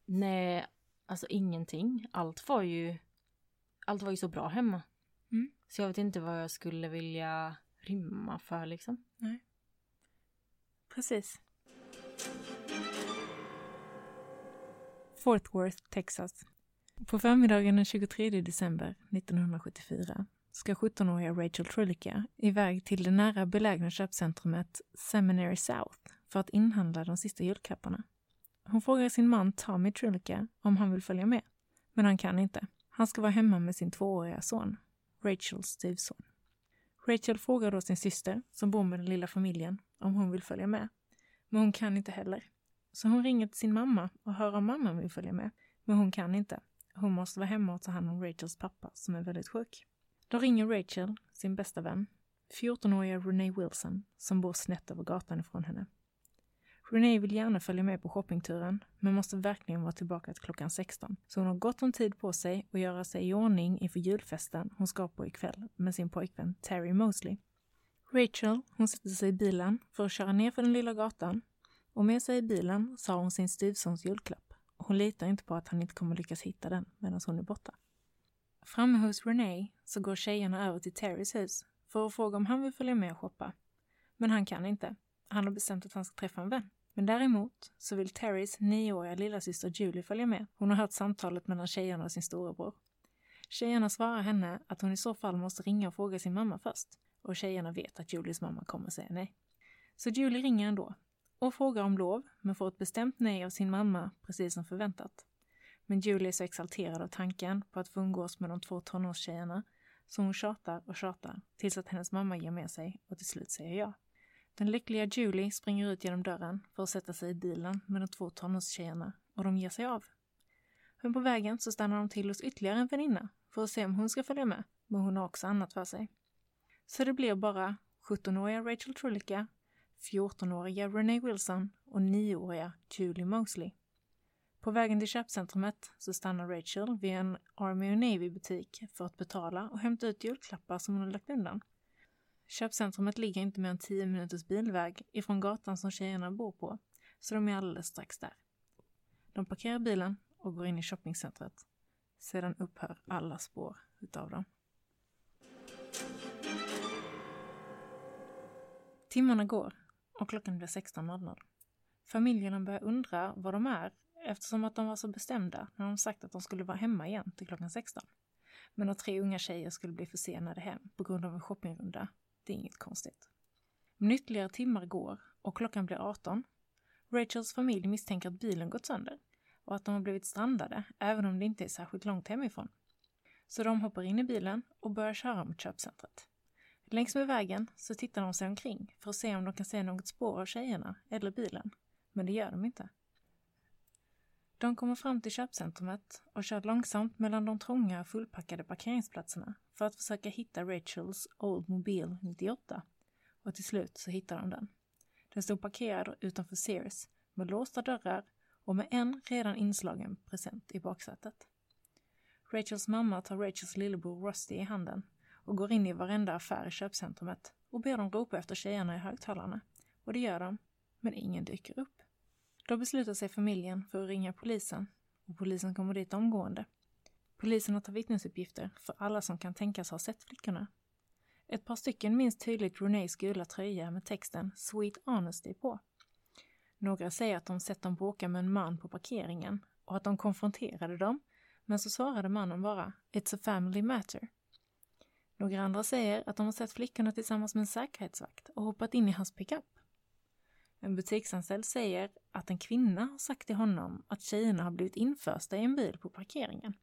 Nej, alltså ingenting. Allt var ju, allt var ju så bra hemma. Mm. Så jag vet inte vad jag skulle vilja rymma för liksom. Precis. Fort Worth, Texas. På förmiddagen den 23 december 1974 ska 17-åriga Rachel Trulicka iväg till det nära belägna köpcentrumet Seminary South för att inhandla de sista julklapparna. Hon frågar sin man Tommy Trulicka om han vill följa med, men han kan inte. Han ska vara hemma med sin tvååriga son, Rachels styvson. Rachel frågar då sin syster, som bor med den lilla familjen, om hon vill följa med. Men hon kan inte heller. Så hon ringer till sin mamma och hör om mamman vill följa med. Men hon kan inte. Hon måste vara hemma och ta hand om Rachels pappa som är väldigt sjuk. Då ringer Rachel sin bästa vän, 14-åriga Renee Wilson, som bor snett över gatan ifrån henne. Renee vill gärna följa med på shoppingturen, men måste verkligen vara tillbaka till klockan 16. Så hon har gott om tid på sig att göra sig i ordning inför julfesten hon ska på ikväll med sin pojkvän Terry Mosley. Rachel, hon sätter sig i bilen för att köra ner för den lilla gatan och med sig i bilen så har hon sin styvsons julklapp. Hon litar inte på att han inte kommer lyckas hitta den medan hon är borta. Framme hos Renee så går tjejerna över till Terrys hus för att fråga om han vill följa med och shoppa. Men han kan inte. Han har bestämt att han ska träffa en vän. Men däremot så vill Terrys nioåriga lillasyster Julie följa med. Hon har hört samtalet mellan tjejerna och sin storebror. Tjejerna svarar henne att hon i så fall måste ringa och fråga sin mamma först. Och tjejerna vet att Julies mamma kommer säga nej. Så Julie ringer ändå och frågar om lov, men får ett bestämt nej av sin mamma, precis som förväntat. Men Julie är så exalterad av tanken på att få umgås med de två tonårstjejerna så hon tjatar och tjatar tills att hennes mamma ger med sig och till slut säger ja. Den lyckliga Julie springer ut genom dörren för att sätta sig i bilen med de två tonårstjejerna och de ger sig av. Men på vägen så stannar de till hos ytterligare en väninna för att se om hon ska följa med, men hon har också annat för sig. Så det blir bara 17-åriga Rachel Trulicka, 14-åriga Renee Wilson och 9-åriga Julie Mosley. På vägen till köpcentrumet så stannar Rachel vid en Army och Navy-butik för att betala och hämta ut julklappar som hon har lagt undan. Köpcentrumet ligger inte mer än 10 minuters bilväg ifrån gatan som tjejerna bor på, så de är alldeles strax där. De parkerar bilen och går in i shoppingcentret. Sedan upphör alla spår utav dem. Timmarna går och klockan blir 16.00. Familjerna börjar undra var de är eftersom att de var så bestämda när de sagt att de skulle vara hemma igen till klockan 16. Men att tre unga tjejer skulle bli försenade hem på grund av en shoppingrunda, det är inget konstigt. Men ytterligare timmar går och klockan blir 18. Rachels familj misstänker att bilen gått sönder och att de har blivit strandade även om det inte är särskilt långt hemifrån. Så de hoppar in i bilen och börjar köra mot köpcentret. Längs med vägen så tittar de sig omkring för att se om de kan se något spår av tjejerna eller bilen, men det gör de inte. De kommer fram till köpcentrumet och kör långsamt mellan de trånga fullpackade parkeringsplatserna för att försöka hitta Rachels Oldmobile 98. Och till slut så hittar de den. Den stod parkerad utanför Sears med låsta dörrar och med en redan inslagen present i baksätet. Rachels mamma tar Rachels lillebror Rusty i handen och går in i varenda affär i köpcentrumet och ber dem ropa efter tjejerna i högtalarna. Och det gör de. men ingen dyker upp. Då beslutar sig familjen för att ringa polisen och polisen kommer dit omgående. Polisen har tagit vittnesuppgifter för alla som kan tänkas ha sett flickorna. Ett par stycken minns tydligt Renées gula tröja med texten Sweet Honesty på. Några säger att de sett dem bråka med en man på parkeringen och att de konfronterade dem, men så svarade mannen bara It's a family matter. Några andra säger att de har sett flickorna tillsammans med en säkerhetsvakt och hoppat in i hans pickup. En butiksanställd säger att en kvinna har sagt till honom att tjejerna har blivit infösta i en bil på parkeringen.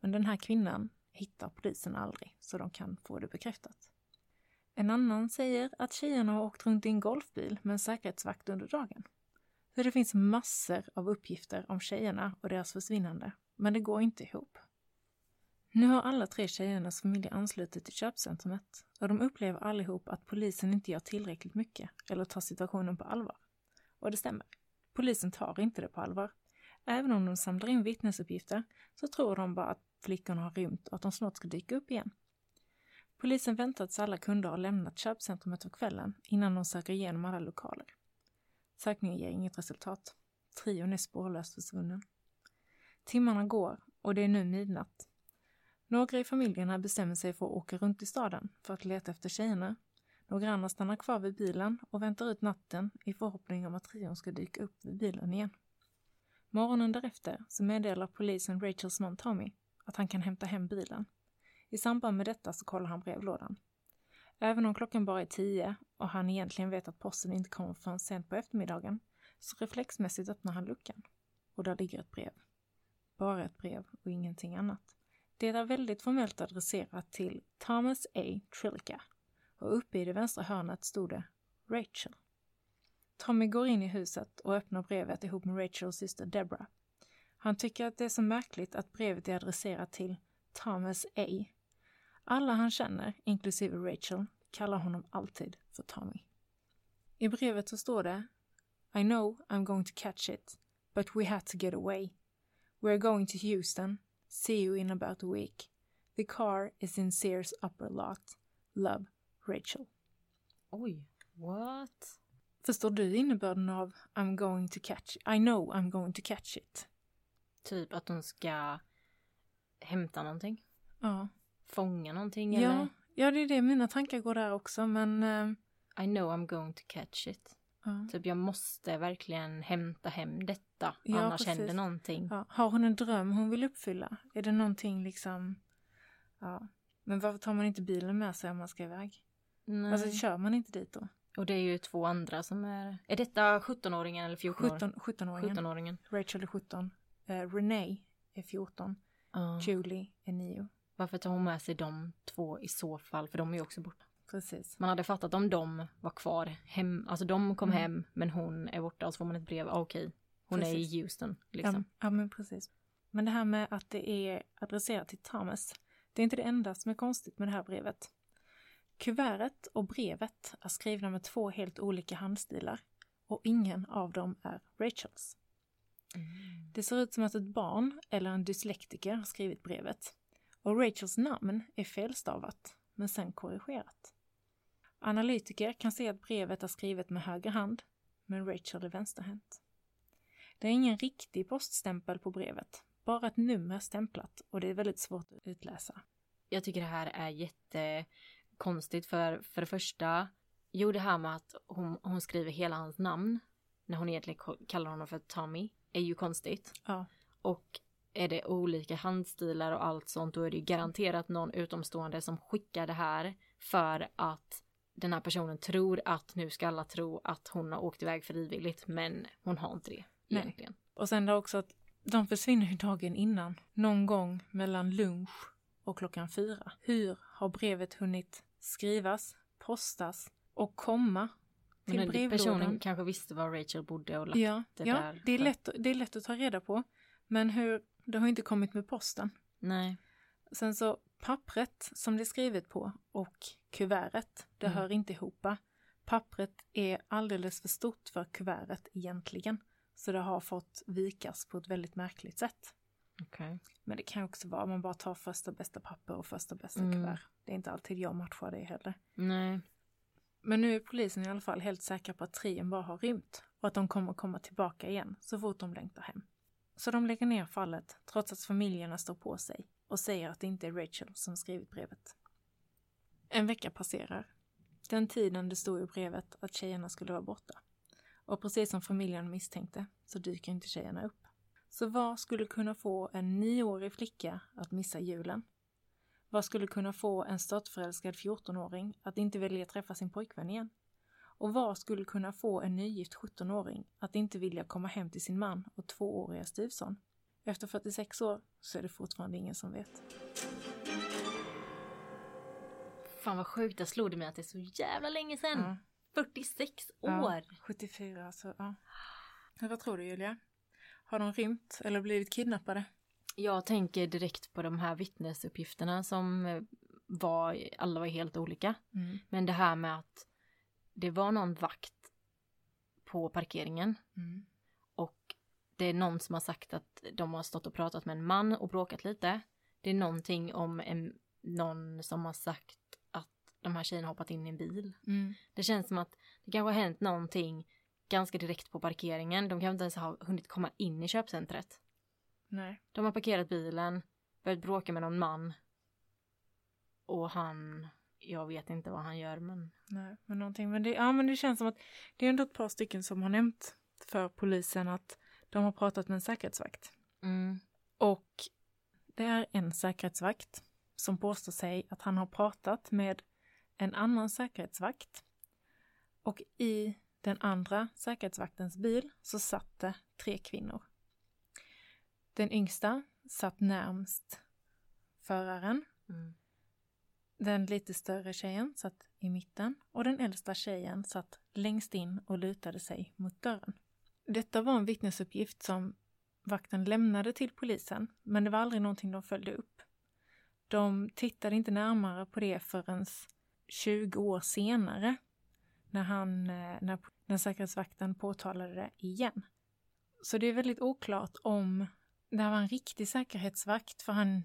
Men den här kvinnan hittar polisen aldrig, så de kan få det bekräftat. En annan säger att tjejerna har åkt runt i en golfbil med en säkerhetsvakt under dagen. Så det finns massor av uppgifter om tjejerna och deras försvinnande, men det går inte ihop. Nu har alla tre tjejernas familjer anslutit till köpcentrumet och de upplever allihop att polisen inte gör tillräckligt mycket eller tar situationen på allvar. Och det stämmer. Polisen tar inte det på allvar. Även om de samlar in vittnesuppgifter så tror de bara att flickorna har rymt och att de snart ska dyka upp igen. Polisen väntar tills alla kunder har lämnat köpcentrumet för kvällen innan de söker igenom alla lokaler. Sökningen ger inget resultat. Trion är spårlöst försvunnen. Timmarna går och det är nu midnatt. Några i familjerna bestämmer sig för att åka runt i staden för att leta efter tjejerna. Några andra stannar kvar vid bilen och väntar ut natten i förhoppning om att trion ska dyka upp vid bilen igen. Morgonen därefter så meddelar polisen Rachels man Tommy att han kan hämta hem bilen. I samband med detta så kollar han brevlådan. Även om klockan bara är tio och han egentligen vet att posten inte kommer förrän sent på eftermiddagen så reflexmässigt öppnar han luckan. Och där ligger ett brev. Bara ett brev och ingenting annat. Det är väldigt formellt adresserat till Thomas A. Trillica och uppe i det vänstra hörnet stod det Rachel. Tommy går in i huset och öppnar brevet ihop med Rachels syster Deborah. Han tycker att det är så märkligt att brevet är adresserat till Thomas A. Alla han känner, inklusive Rachel, kallar honom alltid för Tommy. I brevet så står det I know I'm going to catch it, but we had to get away. We're going to Houston. See you in about a week. The car is in Sears upper lot. Love, Rachel. Oj, what? Förstår du innebörden av I'm going to catch it? I know I'm going to catch it. Typ att hon ska hämta någonting? Ja. Fånga någonting Ja, eller? ja, det är det mina tankar går där också, men... eh, I know I'm going to catch it. ja. Typ jag måste verkligen hämta hem detta. Ja, annars precis. händer någonting. Ja. Har hon en dröm hon vill uppfylla? Är det någonting liksom... Ja. Men varför tar man inte bilen med sig om man ska iväg? Nej. Alltså kör man inte dit då? Och det är ju två andra som är... Är detta 17-åringen eller 14-åringen? 17, 17-åringen. 17-åringen. Rachel är 17. Eh, Renee är 14. Ja. Julie är 9. Varför tar hon med sig de två i så fall? För de är ju också borta. Precis. Man hade fattat om de var kvar hem. Alltså de kom Mm. hem men hon är borta och så får man ett brev. Ah, Okej, hon är Precis. i Houston. Liksom. Ja, ja, men precis. Men det här med att det är adresserat till Thomas, det är inte det enda som är konstigt med det här brevet. Kuvertet och brevet är skrivna med två helt olika handstilar och ingen av dem är Rachels. Det ser ut som att ett barn eller en dyslektiker har skrivit brevet och Rachels namn är felstavat men sen korrigerat. Analytiker kan se att brevet är skrivet med höger hand men Rachel är vänsterhänt. Det är ingen riktig poststämpel på brevet, bara ett nummer stämplat och det är väldigt svårt att utläsa. Jag tycker det här är jättekonstigt för, för det första, jo det här med att hon, hon skriver hela hans namn när hon egentligen kallar honom för Tommy är ju konstigt. Ja, Och är det olika handstilar och allt sånt då är det ju garanterat någon utomstående som skickar det här för att den här personen tror att nu ska alla tro att hon har åkt iväg frivilligt men hon har inte det Nej. egentligen. och sen då också att de försvinner ju dagen innan, någon gång mellan lunch och klockan fyra. Hur har brevet hunnit skrivas, postas och komma till Men brevlådan? personen kanske visste var Rachel bodde och lagt Ja, det ja där det, är lätt, det är lätt att ta reda på. Men hur, det har inte kommit med posten. Nej. Sen så pappret som det är skrivet på och kuvertet, det Mm. hör inte ihop. Pappret är alldeles för stort för kuvertet egentligen. Så det har fått vikas på ett väldigt märkligt sätt. Okej. Men det kan också vara om man bara tar första bästa papper och första bästa Mm. kuvert. Det är inte alltid jag matchar det heller. Nej. Men nu är polisen i alla fall helt säkra på att trien bara har rymt och att de kommer komma tillbaka igen så fort de längtar hem. Så de lägger ner fallet trots att familjerna står på sig och säger att det inte är Rachel som skrivit brevet. En vecka passerar. Den tiden det stod i brevet att tjejerna skulle vara borta. Och precis som familjen misstänkte så dyker inte tjejerna upp. Så vad skulle kunna få en nioårig flicka att missa julen? Vad skulle kunna få en störtförälskad 14-åring att inte vilja träffa sin pojkvän igen? Och vad skulle kunna få en nygift 17-åring att inte vilja komma hem till sin man och tvååriga styvson? Efter 46 år så är det fortfarande ingen som vet. Fan vad sjukt, jag slog det mig att det är så jävla länge sedan. Ja. 46 år. Ja, 74 alltså, ja. Men Vad tror du Julia? Har de rymt eller blivit kidnappade? Jag tänker direkt på de här vittnesuppgifterna som eh, var, alla var helt olika. Mm. Men det här med att det var någon vakt på parkeringen Mm. och det är någon som har sagt att de har stått och pratat med en man och bråkat lite. Det är någonting om en, någon som har sagt de här tjejerna hoppat in i en bil. Mm. Det känns som att det kanske har hänt någonting ganska direkt på parkeringen. De kanske inte ens har hunnit komma in i köpcentret. Nej. De har parkerat bilen, börjat bråka med någon man. Och han, jag vet inte vad han gör men Nej, men någonting. Men det, ja, men det känns som att det är ändå ett par stycken som har nämnt för polisen att de har pratat med en säkerhetsvakt. mm, Och det är en säkerhetsvakt som påstår sig att han har pratat med en annan säkerhetsvakt. Och i den andra säkerhetsvaktens bil så satt det tre kvinnor. Den yngsta satt närmst föraren. mm, Den lite större tjejen satt i mitten och den äldsta tjejen satt längst in och lutade sig mot dörren. Detta var en vittnesuppgift som vakten lämnade till polisen, men det var aldrig någonting de följde upp. De tittade inte närmare på det förrän 20 år senare när, han, eh, när, när säkerhetsvakten påtalade det igen. Så det är väldigt oklart om det här var en riktig säkerhetsvakt, för han,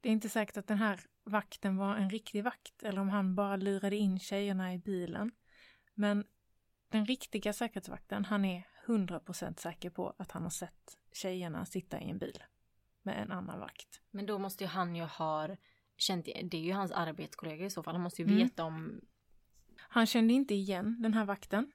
det är inte säkert att den här vakten var en riktig vakt eller om han bara lurade in tjejerna i bilen. Men den riktiga säkerhetsvakten, han är 100% säker på att han har sett tjejerna sitta i en bil med en annan vakt. Men då måste ju han ju ha känt, det är ju hans arbetskollega i så fall, han måste ju Mm. veta om, Han kände inte igen den här vakten.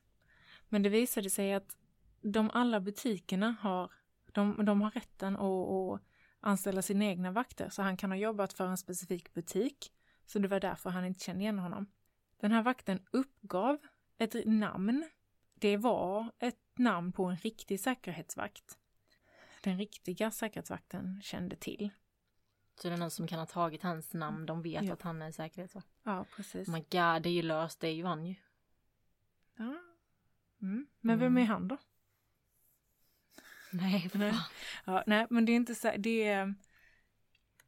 Men det visade sig att de alla butikerna har, de, de har rätten att, att anställa sina egna vakter. Så han kan ha jobbat för en specifik butik. Så det var därför han inte kände igen honom. Den här vakten uppgav ett namn. Det var ett namn på en riktig säkerhetsvakt. Den riktiga säkerhetsvakten kände till. Så det är någon som kan ha tagit hans namn, de vet Ja. att han är säkerhetsvakt. Ja, precis. Oh my god, det är ju löst, det är ju han ju. Ja. Mm. Men vem är han då? Nej, Nej. Ja, nej, men det är inte så, det är,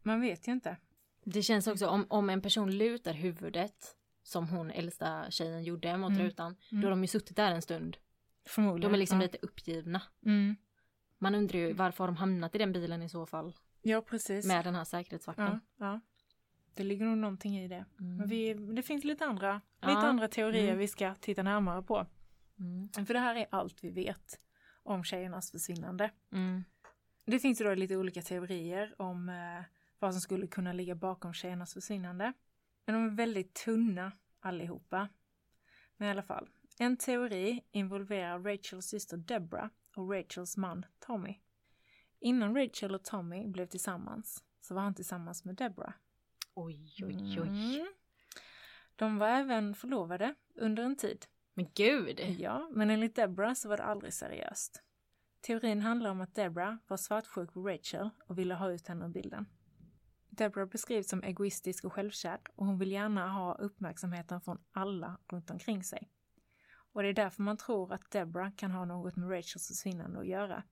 man vet ju inte. Det känns också om, om en person lutar huvudet som hon äldsta tjejen gjorde mot Mm. rutan, då har de ju suttit där en stund. Förmodligen. De är liksom ja. lite uppgivna. Mm. Man undrar ju varför har de hamnat i den bilen i så fall Ja, precis. med den här säkerhetsvakten. ja, ja. Det ligger nog någonting i det. Mm. Men vi, det finns lite andra, Ja. lite andra teorier Mm. vi ska titta närmare på. Mm. För det här är allt vi vet om tjejernas försvinnande. Mm. Det finns ju då lite olika teorier om eh, vad som skulle kunna ligga bakom tjejernas försvinnande. Men de är väldigt tunna allihopa. Men i alla fall. En teori involverar Rachels syster Deborah och Rachels man Tommy. Innan Rachel och Tommy blev tillsammans så var han tillsammans med Deborah. Oj, oj, oj. Mm. De var även förlovade under en tid. Men gud! Ja, men enligt Deborah så var det aldrig seriöst. Teorin handlar om att Deborah var svartsjuk på Rachel och ville ha ut henne ur bilden. Deborah beskrivs som egoistisk och självkär och hon vill gärna ha uppmärksamheten från alla runt omkring sig. Och det är därför man tror att Deborah kan ha något med Rachels försvinnande att göra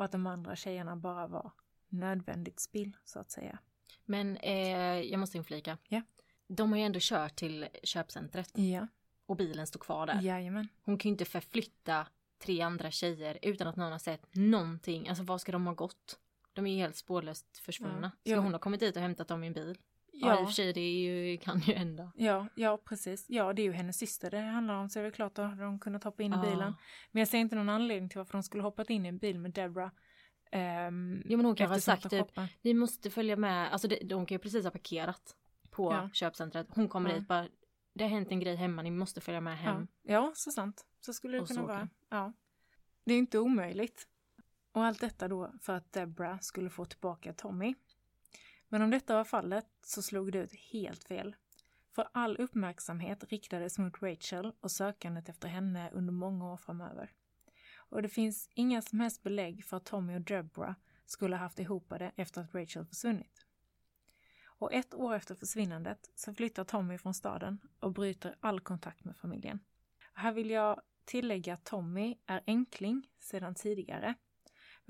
och att de andra tjejerna bara var nödvändigt spill, så att säga. Men eh, jag måste inflika. Ja. De har ju ändå kört till köpcentret Ja, och bilen står kvar där. jajamän. Hon kan ju inte förflytta tre andra tjejer utan att någon har sett någonting. Alltså var ska de ha gått? De är ju helt spårlöst försvunna. Ja. Ska hon ha kommit dit och hämtat dem i en bil? Ja, i och för sig, det ju, kan ju hända. Ja, ja precis. Ja, det är ju hennes syster det handlar om så är det klart hade de kunnat hoppa in i Ja. bilen. Men jag ser inte någon anledning till varför de skulle hoppat in i en bil med Deborah. Um, Jo men hon kanske har sagt typ, ni måste följa med, alltså det, de kan ju precis ha parkerat på Ja. köpcentret. Hon kommer Ja. dit bara, det har hänt en grej hemma, ni måste följa med hem. Ja, ja, så sant. Så skulle det Och kunna vara. Ja. Det är inte omöjligt. Och allt detta då för att Deborah skulle få tillbaka Tommy. Men om detta var fallet så slog det ut helt fel. För all uppmärksamhet riktades mot Rachel och sökandet efter henne under många år framöver. Och det finns inga som helst belägg för att Tommy och Deborah skulle ha haft ihop det efter att Rachel försvunnit. Och ett år efter försvinnandet så flyttar Tommy från staden och bryter all kontakt med familjen. Här vill jag tillägga att Tommy är enkling sedan tidigare.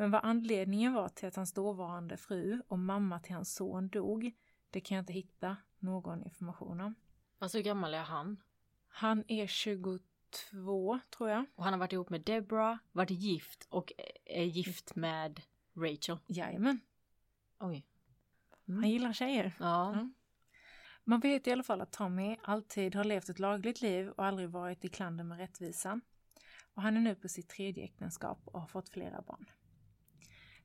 Men vad anledningen var till att hans dåvarande fru och mamma till hans son dog, det kan jag inte hitta någon information om. Alltså hur gammal är han? Han är 22, tror jag. Och han har varit ihop med Deborah, varit gift och är gift med Rachel. Jajamän, Oj. han gillar tjejer. Ja. Ja. Man vet i alla fall att Tommy alltid har levt ett lagligt liv och aldrig varit i klander med rättvisan. Och han är nu på sitt tredje äktenskap och har fått flera barn.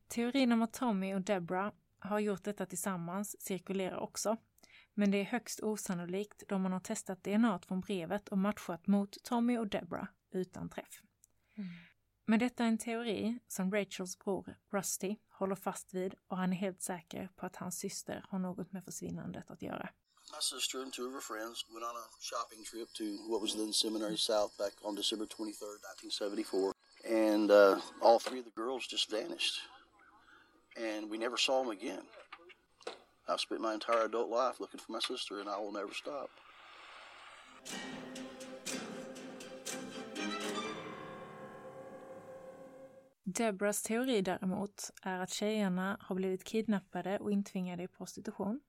Teorin om att Tommy och Deborah har gjort detta tillsammans cirkulerar också. Men det är högst osannolikt då man har testat DNA från brevet och matchat mot Tommy och Deborah utan träff. Men detta är en teori som Rachels bror Rusty håller fast vid och han är helt säker på att hans syster har något med försvinnandet att göra. My sister and two of her friends went on a shopping trip to what was then Seminary South back on December 23rd, 1974. And uh, all three of the girls just vanished. And we never saw him again. I've spent my entire adult life looking for my sister, and I will never stop. Debras teori däremot är att tjejerna har blivit kidnappade och intvingade i prostitution.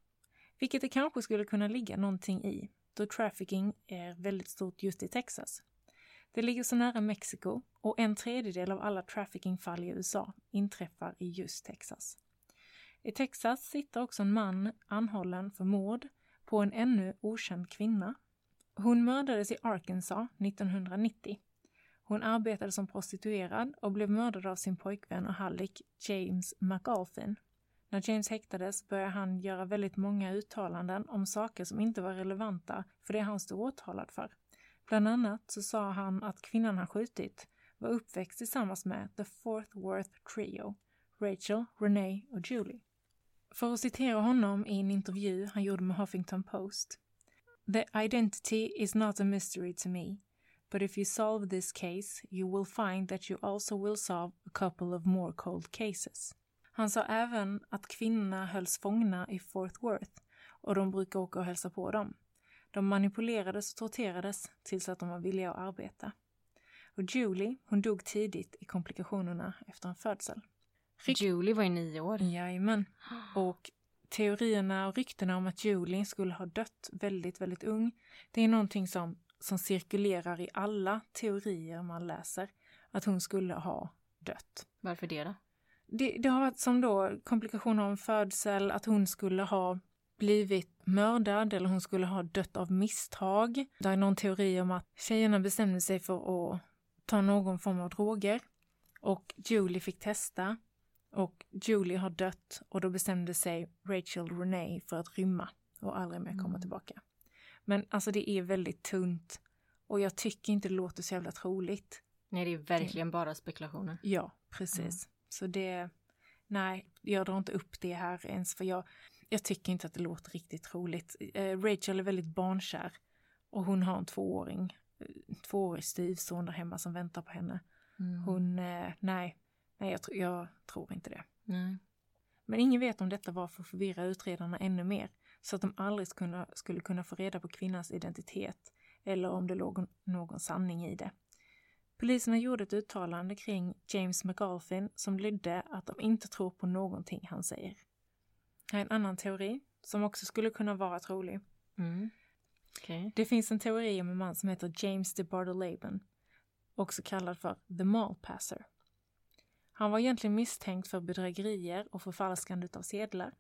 Vilket det kanske skulle kunna ligga någonting i, då trafficking är väldigt stort just i Texas. Det ligger så nära Mexiko och en tredjedel av alla traffickingfall i USA inträffar i just Texas. I Texas sitter också en man anhållen för mord på en ännu okänd kvinna. Hon mördades i Arkansas 1990. Hon arbetade som prostituerad och blev mördad av sin pojkvän och hallick James McAlphin. När James häktades började han göra väldigt många uttalanden om saker som inte var relevanta för det han stod åtalad för. Bland annat så sa han att kvinnan han skjutit var uppväxt tillsammans med The Fourth Worth Trio, Rachel, Renee och Julie. För att citera honom i en intervju han gjorde med Huffington Post. The identity is not a mystery to me. But if you solve this case, you will find that you also will solve a couple of more cold cases. Han sa även att kvinnorna hölls fångna i Fort Worth och de brukar åka och hälsa på dem. De manipulerades och torterades tills att de var villiga att arbeta. Och Julie, hon dog tidigt i komplikationerna efter en födsel. Rikt- Julie var ju nio år. Jajamän. Och teorierna och ryktena om att Julie skulle ha dött väldigt, väldigt ung, det är någonting som, som cirkulerar i alla teorier man läser. Att hon skulle ha dött. Varför det då? Det, det har varit som då komplikationer om födsel, att hon skulle ha blivit mördad eller hon skulle ha dött av misstag. Det är någon teori om att tjejerna bestämde sig för att ta någon form av droger och Julie fick testa och Julie har dött och då bestämde sig Rachel Renee för att rymma och aldrig mer komma tillbaka. Men alltså det är väldigt tunt och jag tycker inte det låter så jävla troligt. Nej, det är verkligen bara spekulationer. Ja, precis. Så det, nej, jag drar inte upp det här ens för jag, jag tycker inte att det låter riktigt troligt. Eh, Rachel är väldigt barnkär och hon har en tvååring, eh, tvåårig styvson där hemma som väntar på henne. Hon, eh, nej, nej jag, tr- jag tror inte det. Nej. Men ingen vet om detta var för att förvirra utredarna ännu mer så att de aldrig skulle, skulle kunna få reda på kvinnans identitet eller om det låg någon sanning i det. Poliserna gjorde ett uttalande kring James McAlphin som lydde att de inte tror på någonting han säger. Här är en annan teori som också skulle kunna vara trolig. Mm. Okej. Det finns en teori om en man som heter James de Bartoleben, också kallad för The Mall Passer. Han var egentligen misstänkt för bedrägerier och förfalskande av sedlar.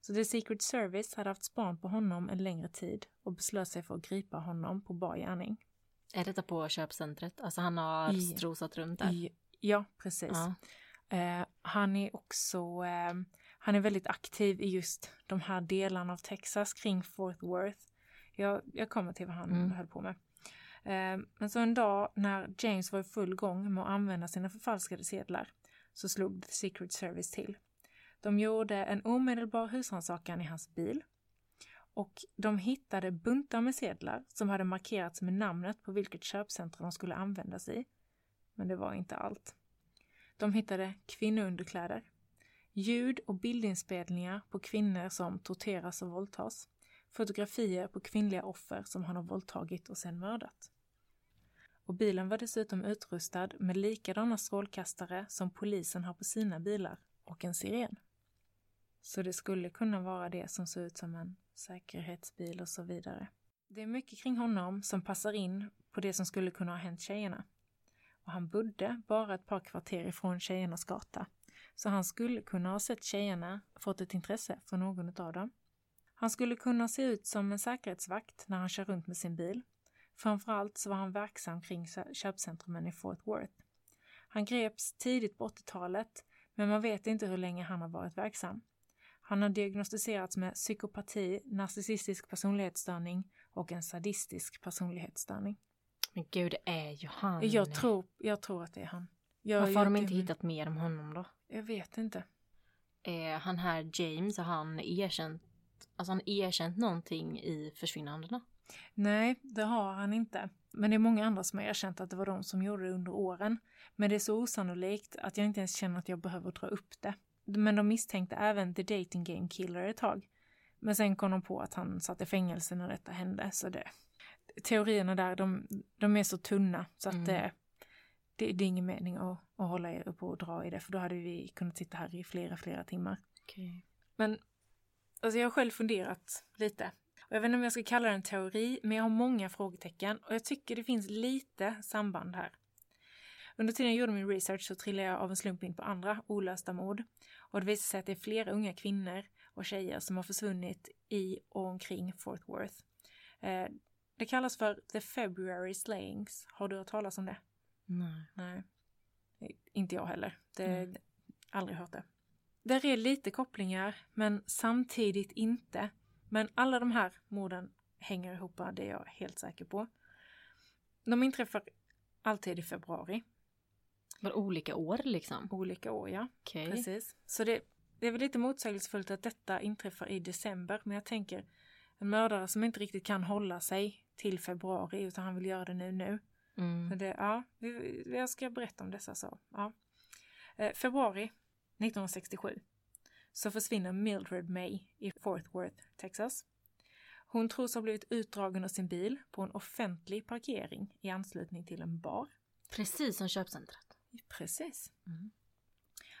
Så The Secret Service hade haft span på honom en längre tid och beslöt sig för att gripa honom på bar gärning. Är detta på köpcentret? Alltså han har I- strosat runt där? I, ja, precis. Ja. Eh, han är också eh, han är väldigt aktiv i just de här delarna av Texas kring Fort Worth. Jag, jag kommer till vad han Mm. höll på med. Eh, men så en dag när James var i full gång med att använda sina förfalskade sedlar så slog The Secret Service till. De gjorde en omedelbar husrannsakan i hans bil och de hittade buntar med sedlar som hade markerats med namnet på vilket köpcentrum de skulle användas i. Men det var inte allt. De hittade kvinnounderkläder, ljud och bildinspelningar på kvinnor som torteras och våldtas, fotografier på kvinnliga offer som han har våldtagit och sedan mördat. Och bilen var dessutom utrustad med likadana strålkastare som polisen har på sina bilar och en siren. Så det skulle kunna vara det som ser ut som en säkerhetsbil och så vidare. Det är mycket kring honom som passar in på det som skulle kunna ha hänt tjejerna. Och han bodde bara ett par kvarter ifrån tjejernas gata. Så han skulle kunna ha sett tjejerna, fått ett intresse för någon av dem. Han skulle kunna se ut som en säkerhetsvakt när han kör runt med sin bil. Framförallt så var han verksam kring kö- köpcentrumen i Fort Worth. Han greps tidigt på 80-talet, men man vet inte hur länge han har varit verksam. Han har diagnostiserats med psykopati, narcissistisk personlighetsstörning och en sadistisk personlighetsstörning. Men gud, det är ju han. Jag tror, jag tror att det är han. Jag, Varför har de inte hittat mer om honom då? Jag vet inte. Är han här James, har han erkänt, alltså han erkänt någonting i försvinnandena? Nej, det har han inte. Men det är många andra som har erkänt att det var de som gjorde det under åren. Men det är så osannolikt att jag inte ens känner att jag behöver dra upp det. Men de misstänkte även The Dating Game Killer ett tag. Men sen kom de på att han satt i fängelse när detta hände, så det... Teorierna där, de, de är så tunna så att Mm. det, det, det är ingen mening att, att hålla er på och dra i det, för då hade vi kunnat sitta här i flera, flera timmar. Okej. Men alltså jag har själv funderat lite. Och jag vet inte om jag ska kalla det en teori, men jag har många frågetecken och jag tycker det finns lite samband här. Under tiden jag gjorde min research så trillade jag av en slump in på andra olösta mord. Och det visade sig att det är flera unga kvinnor och tjejer som har försvunnit i och omkring Fort Worth. Eh, det kallas för The February Slayings. Har du hört talas om det? Nej. Nej. Inte jag heller. Det, Mm. Aldrig hört det. Där är lite kopplingar, men samtidigt inte. Men alla de här morden hänger ihop, det är jag helt säker på. De inträffar alltid i februari. Var olika år liksom? Olika år, ja. Okej. Precis. Så det, det är väl lite motsägelsefullt att detta inträffar i december, men jag tänker en mördare som inte riktigt kan hålla sig till februari, utan han vill göra det nu nu. Så Mm. det, ja, vi- jag ska berätta om dessa så. Ja. Eh, februari 1967 så försvinner Mildred May i Fort Worth, Texas. Hon tros ha blivit utdragen ur sin bil på en offentlig parkering i anslutning till en bar. Precis som köpcentret. Precis. Mm.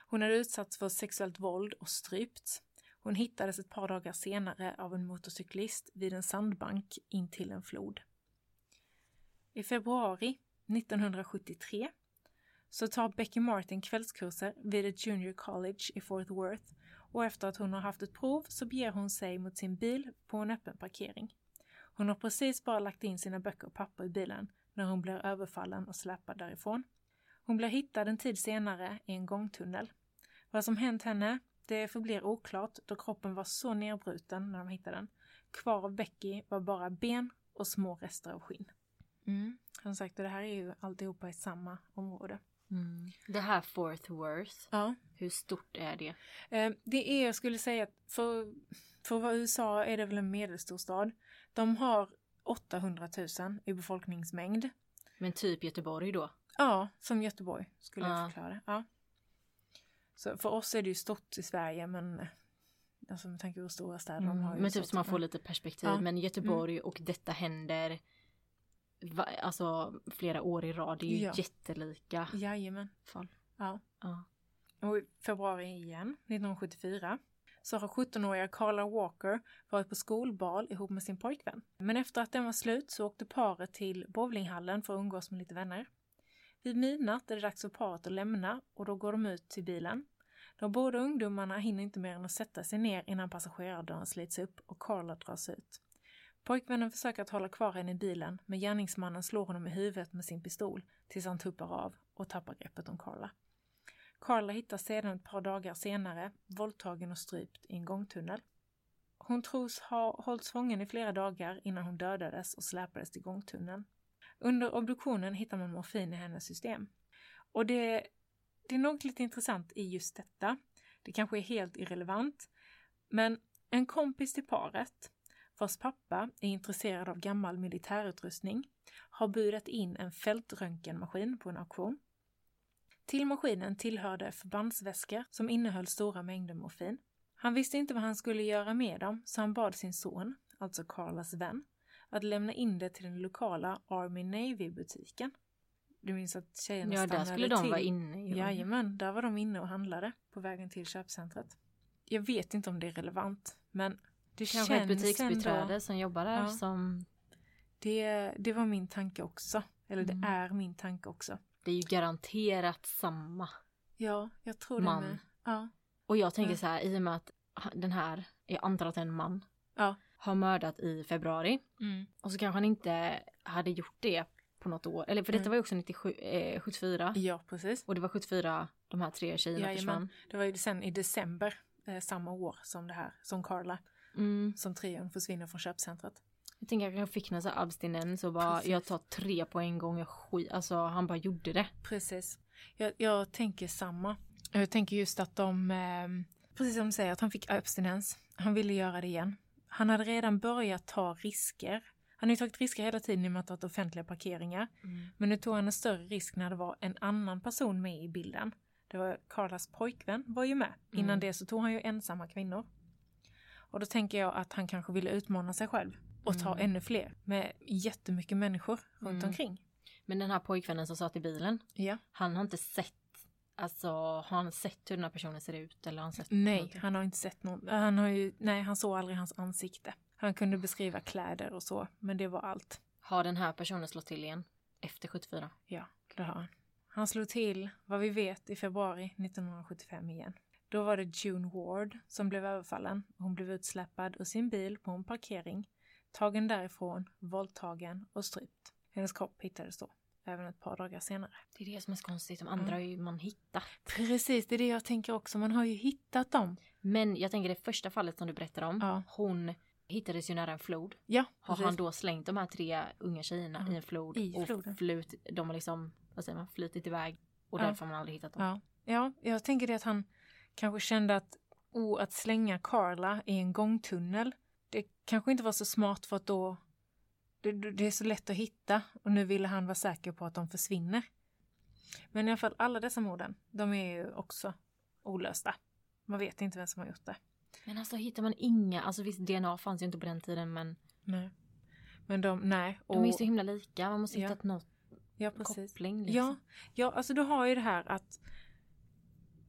Hon hade utsatts för sexuellt våld och strypts. Hon hittades ett par dagar senare av en motorcyklist vid en sandbank intill en flod. I februari 1973 så tar Becky Martin kvällskurser vid ett junior college i Fort Worth och efter att hon har haft ett prov så beger hon sig mot sin bil på en öppen parkering. Hon har precis bara lagt in sina böcker och papper i bilen när hon blir överfallen och släpad därifrån. Hon blir hittad en tid senare i en gångtunnel. Vad som hänt henne, det förblir oklart då kroppen var så nedbruten när de hittade den. Kvar av Becky var bara ben och små rester av skinn. Mm. Som sagt, det här är ju alltihopa i samma område. Mm. Det här Fort Worth, Ja. hur stort är det? Eh, Det är, jag skulle säga att för, för vad USA är det väl en medelstor stad. De har 800 000 i befolkningsmängd. Men typ Göteborg då? Ja, som Göteborg skulle Ja. jag förklara. Ja. Så för oss är det ju stort i Sverige men alltså med tanke på hur stora städer de har. Mm. Men typ så- man får lite perspektiv. Ja. Mm. Men Göteborg och detta händer va, alltså flera år i rad. Det är ju Ja. jättelika Jajamän. fall. Ja. Ja. Och i februari igen, 1974, så har 17-åriga Carla Walker varit på skolbal ihop med sin pojkvän. Men efter att den var slut så åkte paret till bowlinghallen för att umgås med lite vänner. Vid midnatt är det dags för paret att lämna och då går de ut till bilen. De båda ungdomarna hinner inte mer än att sätta sig ner innan passagerardörren slits upp och Carla dras ut. Pojkvännen försöker att hålla kvar henne i bilen, men gärningsmannen slår honom i huvudet med sin pistol tills han tuppar av och tappar greppet om Carla. Carla hittas sedan ett par dagar senare, våldtagen och strypt i en gångtunnel. Hon tros ha hållits fången i flera dagar innan hon dödades och släpades till gångtunneln. Under obduktionen hittar man morfin i hennes system. Och det, det är något lite intressant i just detta. Det kanske är helt irrelevant, men en kompis till paret, vars pappa är intresserad av gammal militärutrustning, har budat in en fältröntgenmaskin på en auktion. Till maskinen tillhörde förbandsväskor som innehöll stora mängder morfin. Han visste inte vad han skulle göra med dem, så han bad sin son, alltså Carlas vän, att lämna in det till den lokala Army Navy-butiken. Du minns att tjejerna Ja, där stannade skulle de till. vara inne. ju. Jajamän, där var de inne och handlade på vägen till köpcentret. Jag vet inte om det är relevant, men det Kanske ett butiksbiträde som jobbar där Ja. som... Det, det var min tanke också. Eller det Mm. är min tanke också. Det är ju garanterat samma. Ja, jag tror det Man. med. Ja. Och jag tänker så här, i och med att den här, jag antar att det är en man, Ja. har mördat i februari. Mm. Och så kanske han inte hade gjort det på något år. Eller för detta Mm. var ju också 97, eh, 74. Ja, precis. Och det var 74 de här tre tjejerna Jajamän. försvann. Det var ju sen i december eh, samma år som det här, som Carla, Mm. som trion försvinner från köpcentret. Jag tänker att jag fick någon sån abstinens och bara Precis. jag tar tre på en gång. Jag skit, alltså han bara gjorde det. Precis. Jag, jag tänker samma. Jag tänker just att de, eh, precis som du säger, att han fick abstinens. Han ville göra det igen. Han hade redan börjat ta risker. Han har ju tagit risker hela tiden i och med att ha offentliga parkeringar. Men nu tog han en större risk när det var en annan person med i bilden. Det var Carlas pojkvän var ju med. Innan Mm. det så tog han ju ensamma kvinnor. Och då tänker jag att han kanske ville utmana sig själv och ta Mm. ännu fler med jättemycket människor runt Mm. omkring. Men den här pojkvännen som satt i bilen, Ja. han har inte sett Alltså har han sett hur den här personen ser ut eller har han sett Nej, någonting? han har inte sett någon. Han har ju, nej, han såg aldrig hans ansikte. Han kunde beskriva kläder och så, men det var allt. Har den här personen slått till igen? Efter 74? Ja, det har han. Han slog till, vad vi vet, i februari 1975 igen. Då var det June Ward som blev överfallen. Hon blev utsläppad ur sin bil på en parkering, tagen därifrån, våldtagen och strypt. Hennes kropp hittades då, även ett par dagar senare. Det är det som är så konstigt, de andra Mm. har ju man hittat. Precis, det är det jag tänker också. Man har ju hittat dem. Men jag tänker det första fallet som du berättar om, Ja. hon hittades ju nära en flod. Ja, Har han då slängt de här tre unga tjejerna Ja, i en flod i och floden. flut, de har liksom, vad säger man, flutit iväg och Ja. därför har man aldrig hittat dem. Ja, ja, jag tänker det att han kanske kände att oh, att slänga Carla i en gångtunnel, det kanske inte var så smart för att då det, det är så lätt att hitta och nu ville han vara säker på att de försvinner. Men i alla fall alla dessa morden, de är ju också olösta. Man vet inte vem som har gjort det. Men alltså hittar man inga, alltså visst DNA fanns ju inte på den tiden men Nej. Men de, nej. de är ju så himla lika, man måste Ja. hitta något ja, precis. koppling liksom. Ja, ja, alltså du har ju det här att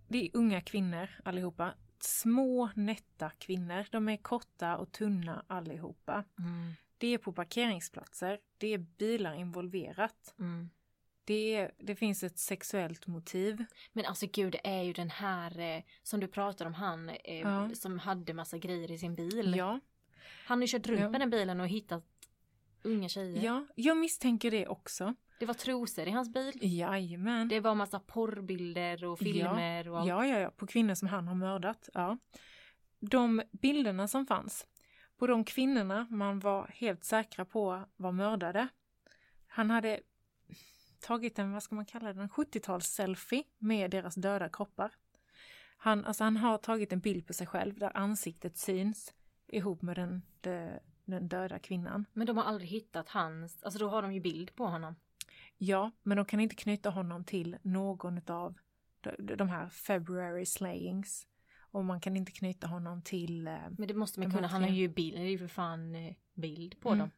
det är unga kvinnor allihopa. Små nätta kvinnor. De är korta och tunna allihopa. Mm, Det är på parkeringsplatser. Det är bilar involverat. mm. Det, det finns ett sexuellt motiv. Men alltså gud, det är ju den här eh, som du pratar om, han eh, Ja. som hade massa grejer i sin bil. Ja, Han har ju kört runt Ja. med den bilen och hittat unga tjejer. ja, jag misstänker det också. Det var trosor i hans bil. Jajamän. Det var massa porrbilder och filmer och allt. Ja, ja, ja, på kvinnor som han har mördat. Ja. De bilderna som fanns på de kvinnorna man var helt säkra på var mördade. Han hade tagit en, vad ska man kalla den, 70-tals-selfie med deras döda kroppar. Han, alltså han har tagit en bild på sig själv där ansiktet syns ihop med den, de, den döda kvinnan. Men de har aldrig hittat hans, alltså då har de ju bild på honom. Ja, men de kan inte knyta honom till någon av de, de här February slayings. Och man kan inte knyta honom till... eh, Men det måste man De kunna, han har ju bild, det är ju för fan eh, bild på Mm. dem.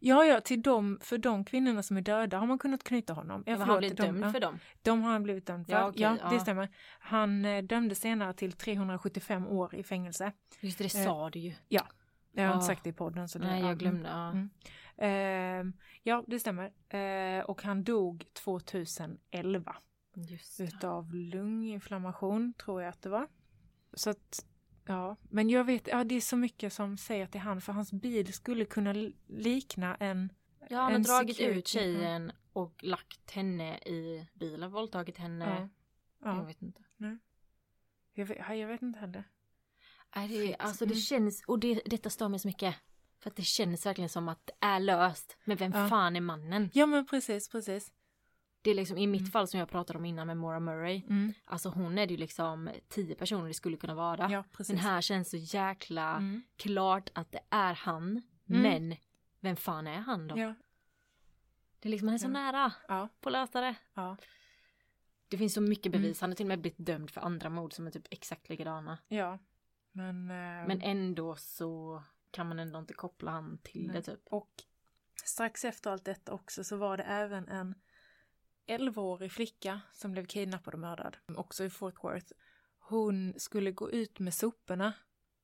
Ja, ja, till dem, för de kvinnorna som är döda har man kunnat knyta honom. Ja, Ja, han blivit de, dömd ja, för dem. De har han blivit dömd för. Ja, Ja, okej, det ja. stämmer. Han eh, dömdes senare till 375 år i fängelse. Just det, det sa du ju. Jag har Ja. inte sagt det i podden. Så det, Nej, ja, jag glömde. Ja. Mm. Mm. Eh, ja, det stämmer. Eh, och han dog 2011. Just det. utav lunginflammation, tror jag att det var. Så att, ja, men jag vet, ja det är så mycket som säger till han, för hans bil skulle kunna li- likna en Ja, han har dragit security, ut tjejen och lagt henne i bilen, våldtagit henne. Ja. Jag Ja, vet inte. jag vet, ja, jag vet inte heller. Nej, det, alltså Mm. det känns, och det, detta stör mig så mycket. För att det känns verkligen som att det är löst. Men vem Ja. fan är mannen? Ja men precis, precis. Det är liksom i mitt fall som jag pratade om innan med Maura Murray. Mm. Alltså hon är det ju liksom tio personer det skulle kunna vara. Ja, precis. Men här känns så jäkla Mm. klart att det är han. Mm. Men vem fan är han då? Ja, Det är liksom, han är så Ja. nära ja, på att lösa det. ja, Det finns så mycket Mm. bevis. Han har till och med blivit dömd för andra mord som är typ exakt likadana. ja. Men, eh, Men ändå så kan man ändå inte koppla han till Nej. det typ. Och strax efter allt detta också så var det även en 11-årig flicka som blev kidnappad och mördad, också i Fort Worth. Hon skulle gå ut med soporna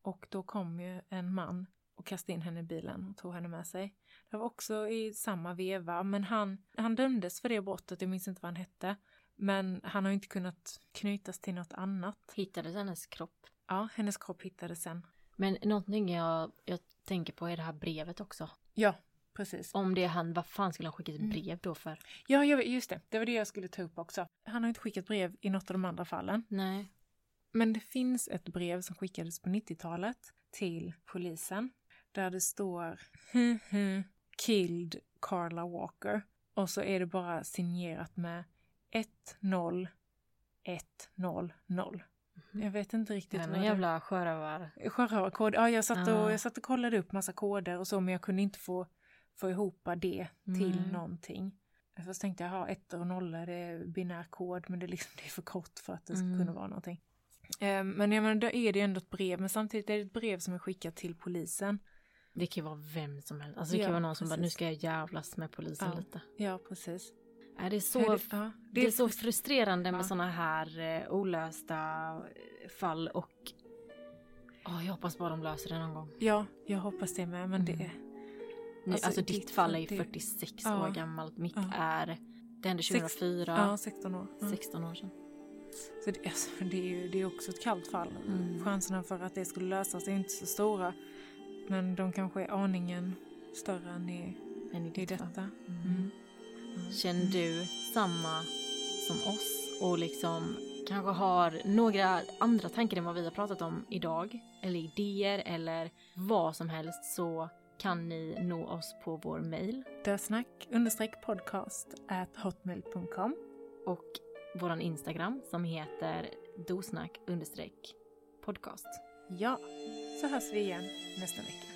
och då kom ju en man och kastade in henne i bilen och tog henne med sig. Det var också i samma veva, men han, han dömdes för det brottet, jag minns inte vad han hette. Men han har inte kunnat knytas till något annat. Hittades hennes kropp. Ja, hennes kropp hittades sen. Men någonting jag, jag tänker på är det här brevet också. Ja, precis. Om det är han, vad fan skulle han skicka ett Mm. brev då för? Ja, just det. Det var det jag skulle ta upp också. Han har inte skickat brev i något av de andra fallen. Nej. Men det finns ett brev som skickades på 90-talet till polisen. Där det står "Hmm, hmm, Killed Carla Walker. Och så är det bara signerat med 10100. Jag vet inte riktigt är vad det jävla sjörövar. Sjörövarkod. Ja, jag satt, och, jag satt och kollade upp massa koder och så, men jag kunde inte få, få ihop det till Mm. någonting. Först tänkte jag, ha ettor och nollor, det är binär kod, men det är, liksom, det är för kort för att det ska Mm. kunna vara någonting. Eh, men jag menar, då är det ändå ett brev, men samtidigt är det ett brev som är skickat till polisen. Det kan ju vara vem som helst. Alltså det Ja, kan vara någon som bara, nu precis. ska jag jävlas med polisen Ja. lite. Ja, precis. Det är så, det, ja, det är så frustrerande med Ja. såna här eh, olösta eh, fall och Åh, jag hoppas bara de löser det någon gång. Ja, jag hoppas det med, men det är... Nu, alltså, Alltså, ditt ditt fall är ju det- 46 Ja. år gammalt. Mitt är, det hände Sex- 2004, Ja, 16 år. Ja. 16 år sedan. Så det, alltså, det, är ju, det är också ett kallt fall. Mm. Chanserna för att det skulle lösas är inte så stora. Men de kanske är aningen större än i, Men i i detta. Mm. Känner du samma som oss och liksom kanske har några andra tankar än vad vi har pratat om idag eller idéer eller vad som helst så kan ni nå oss på vår mail Dösnack understreck podcast at hotmail.com. och våran Instagram som heter dosnack podcast. Ja, så hörs vi igen nästa vecka.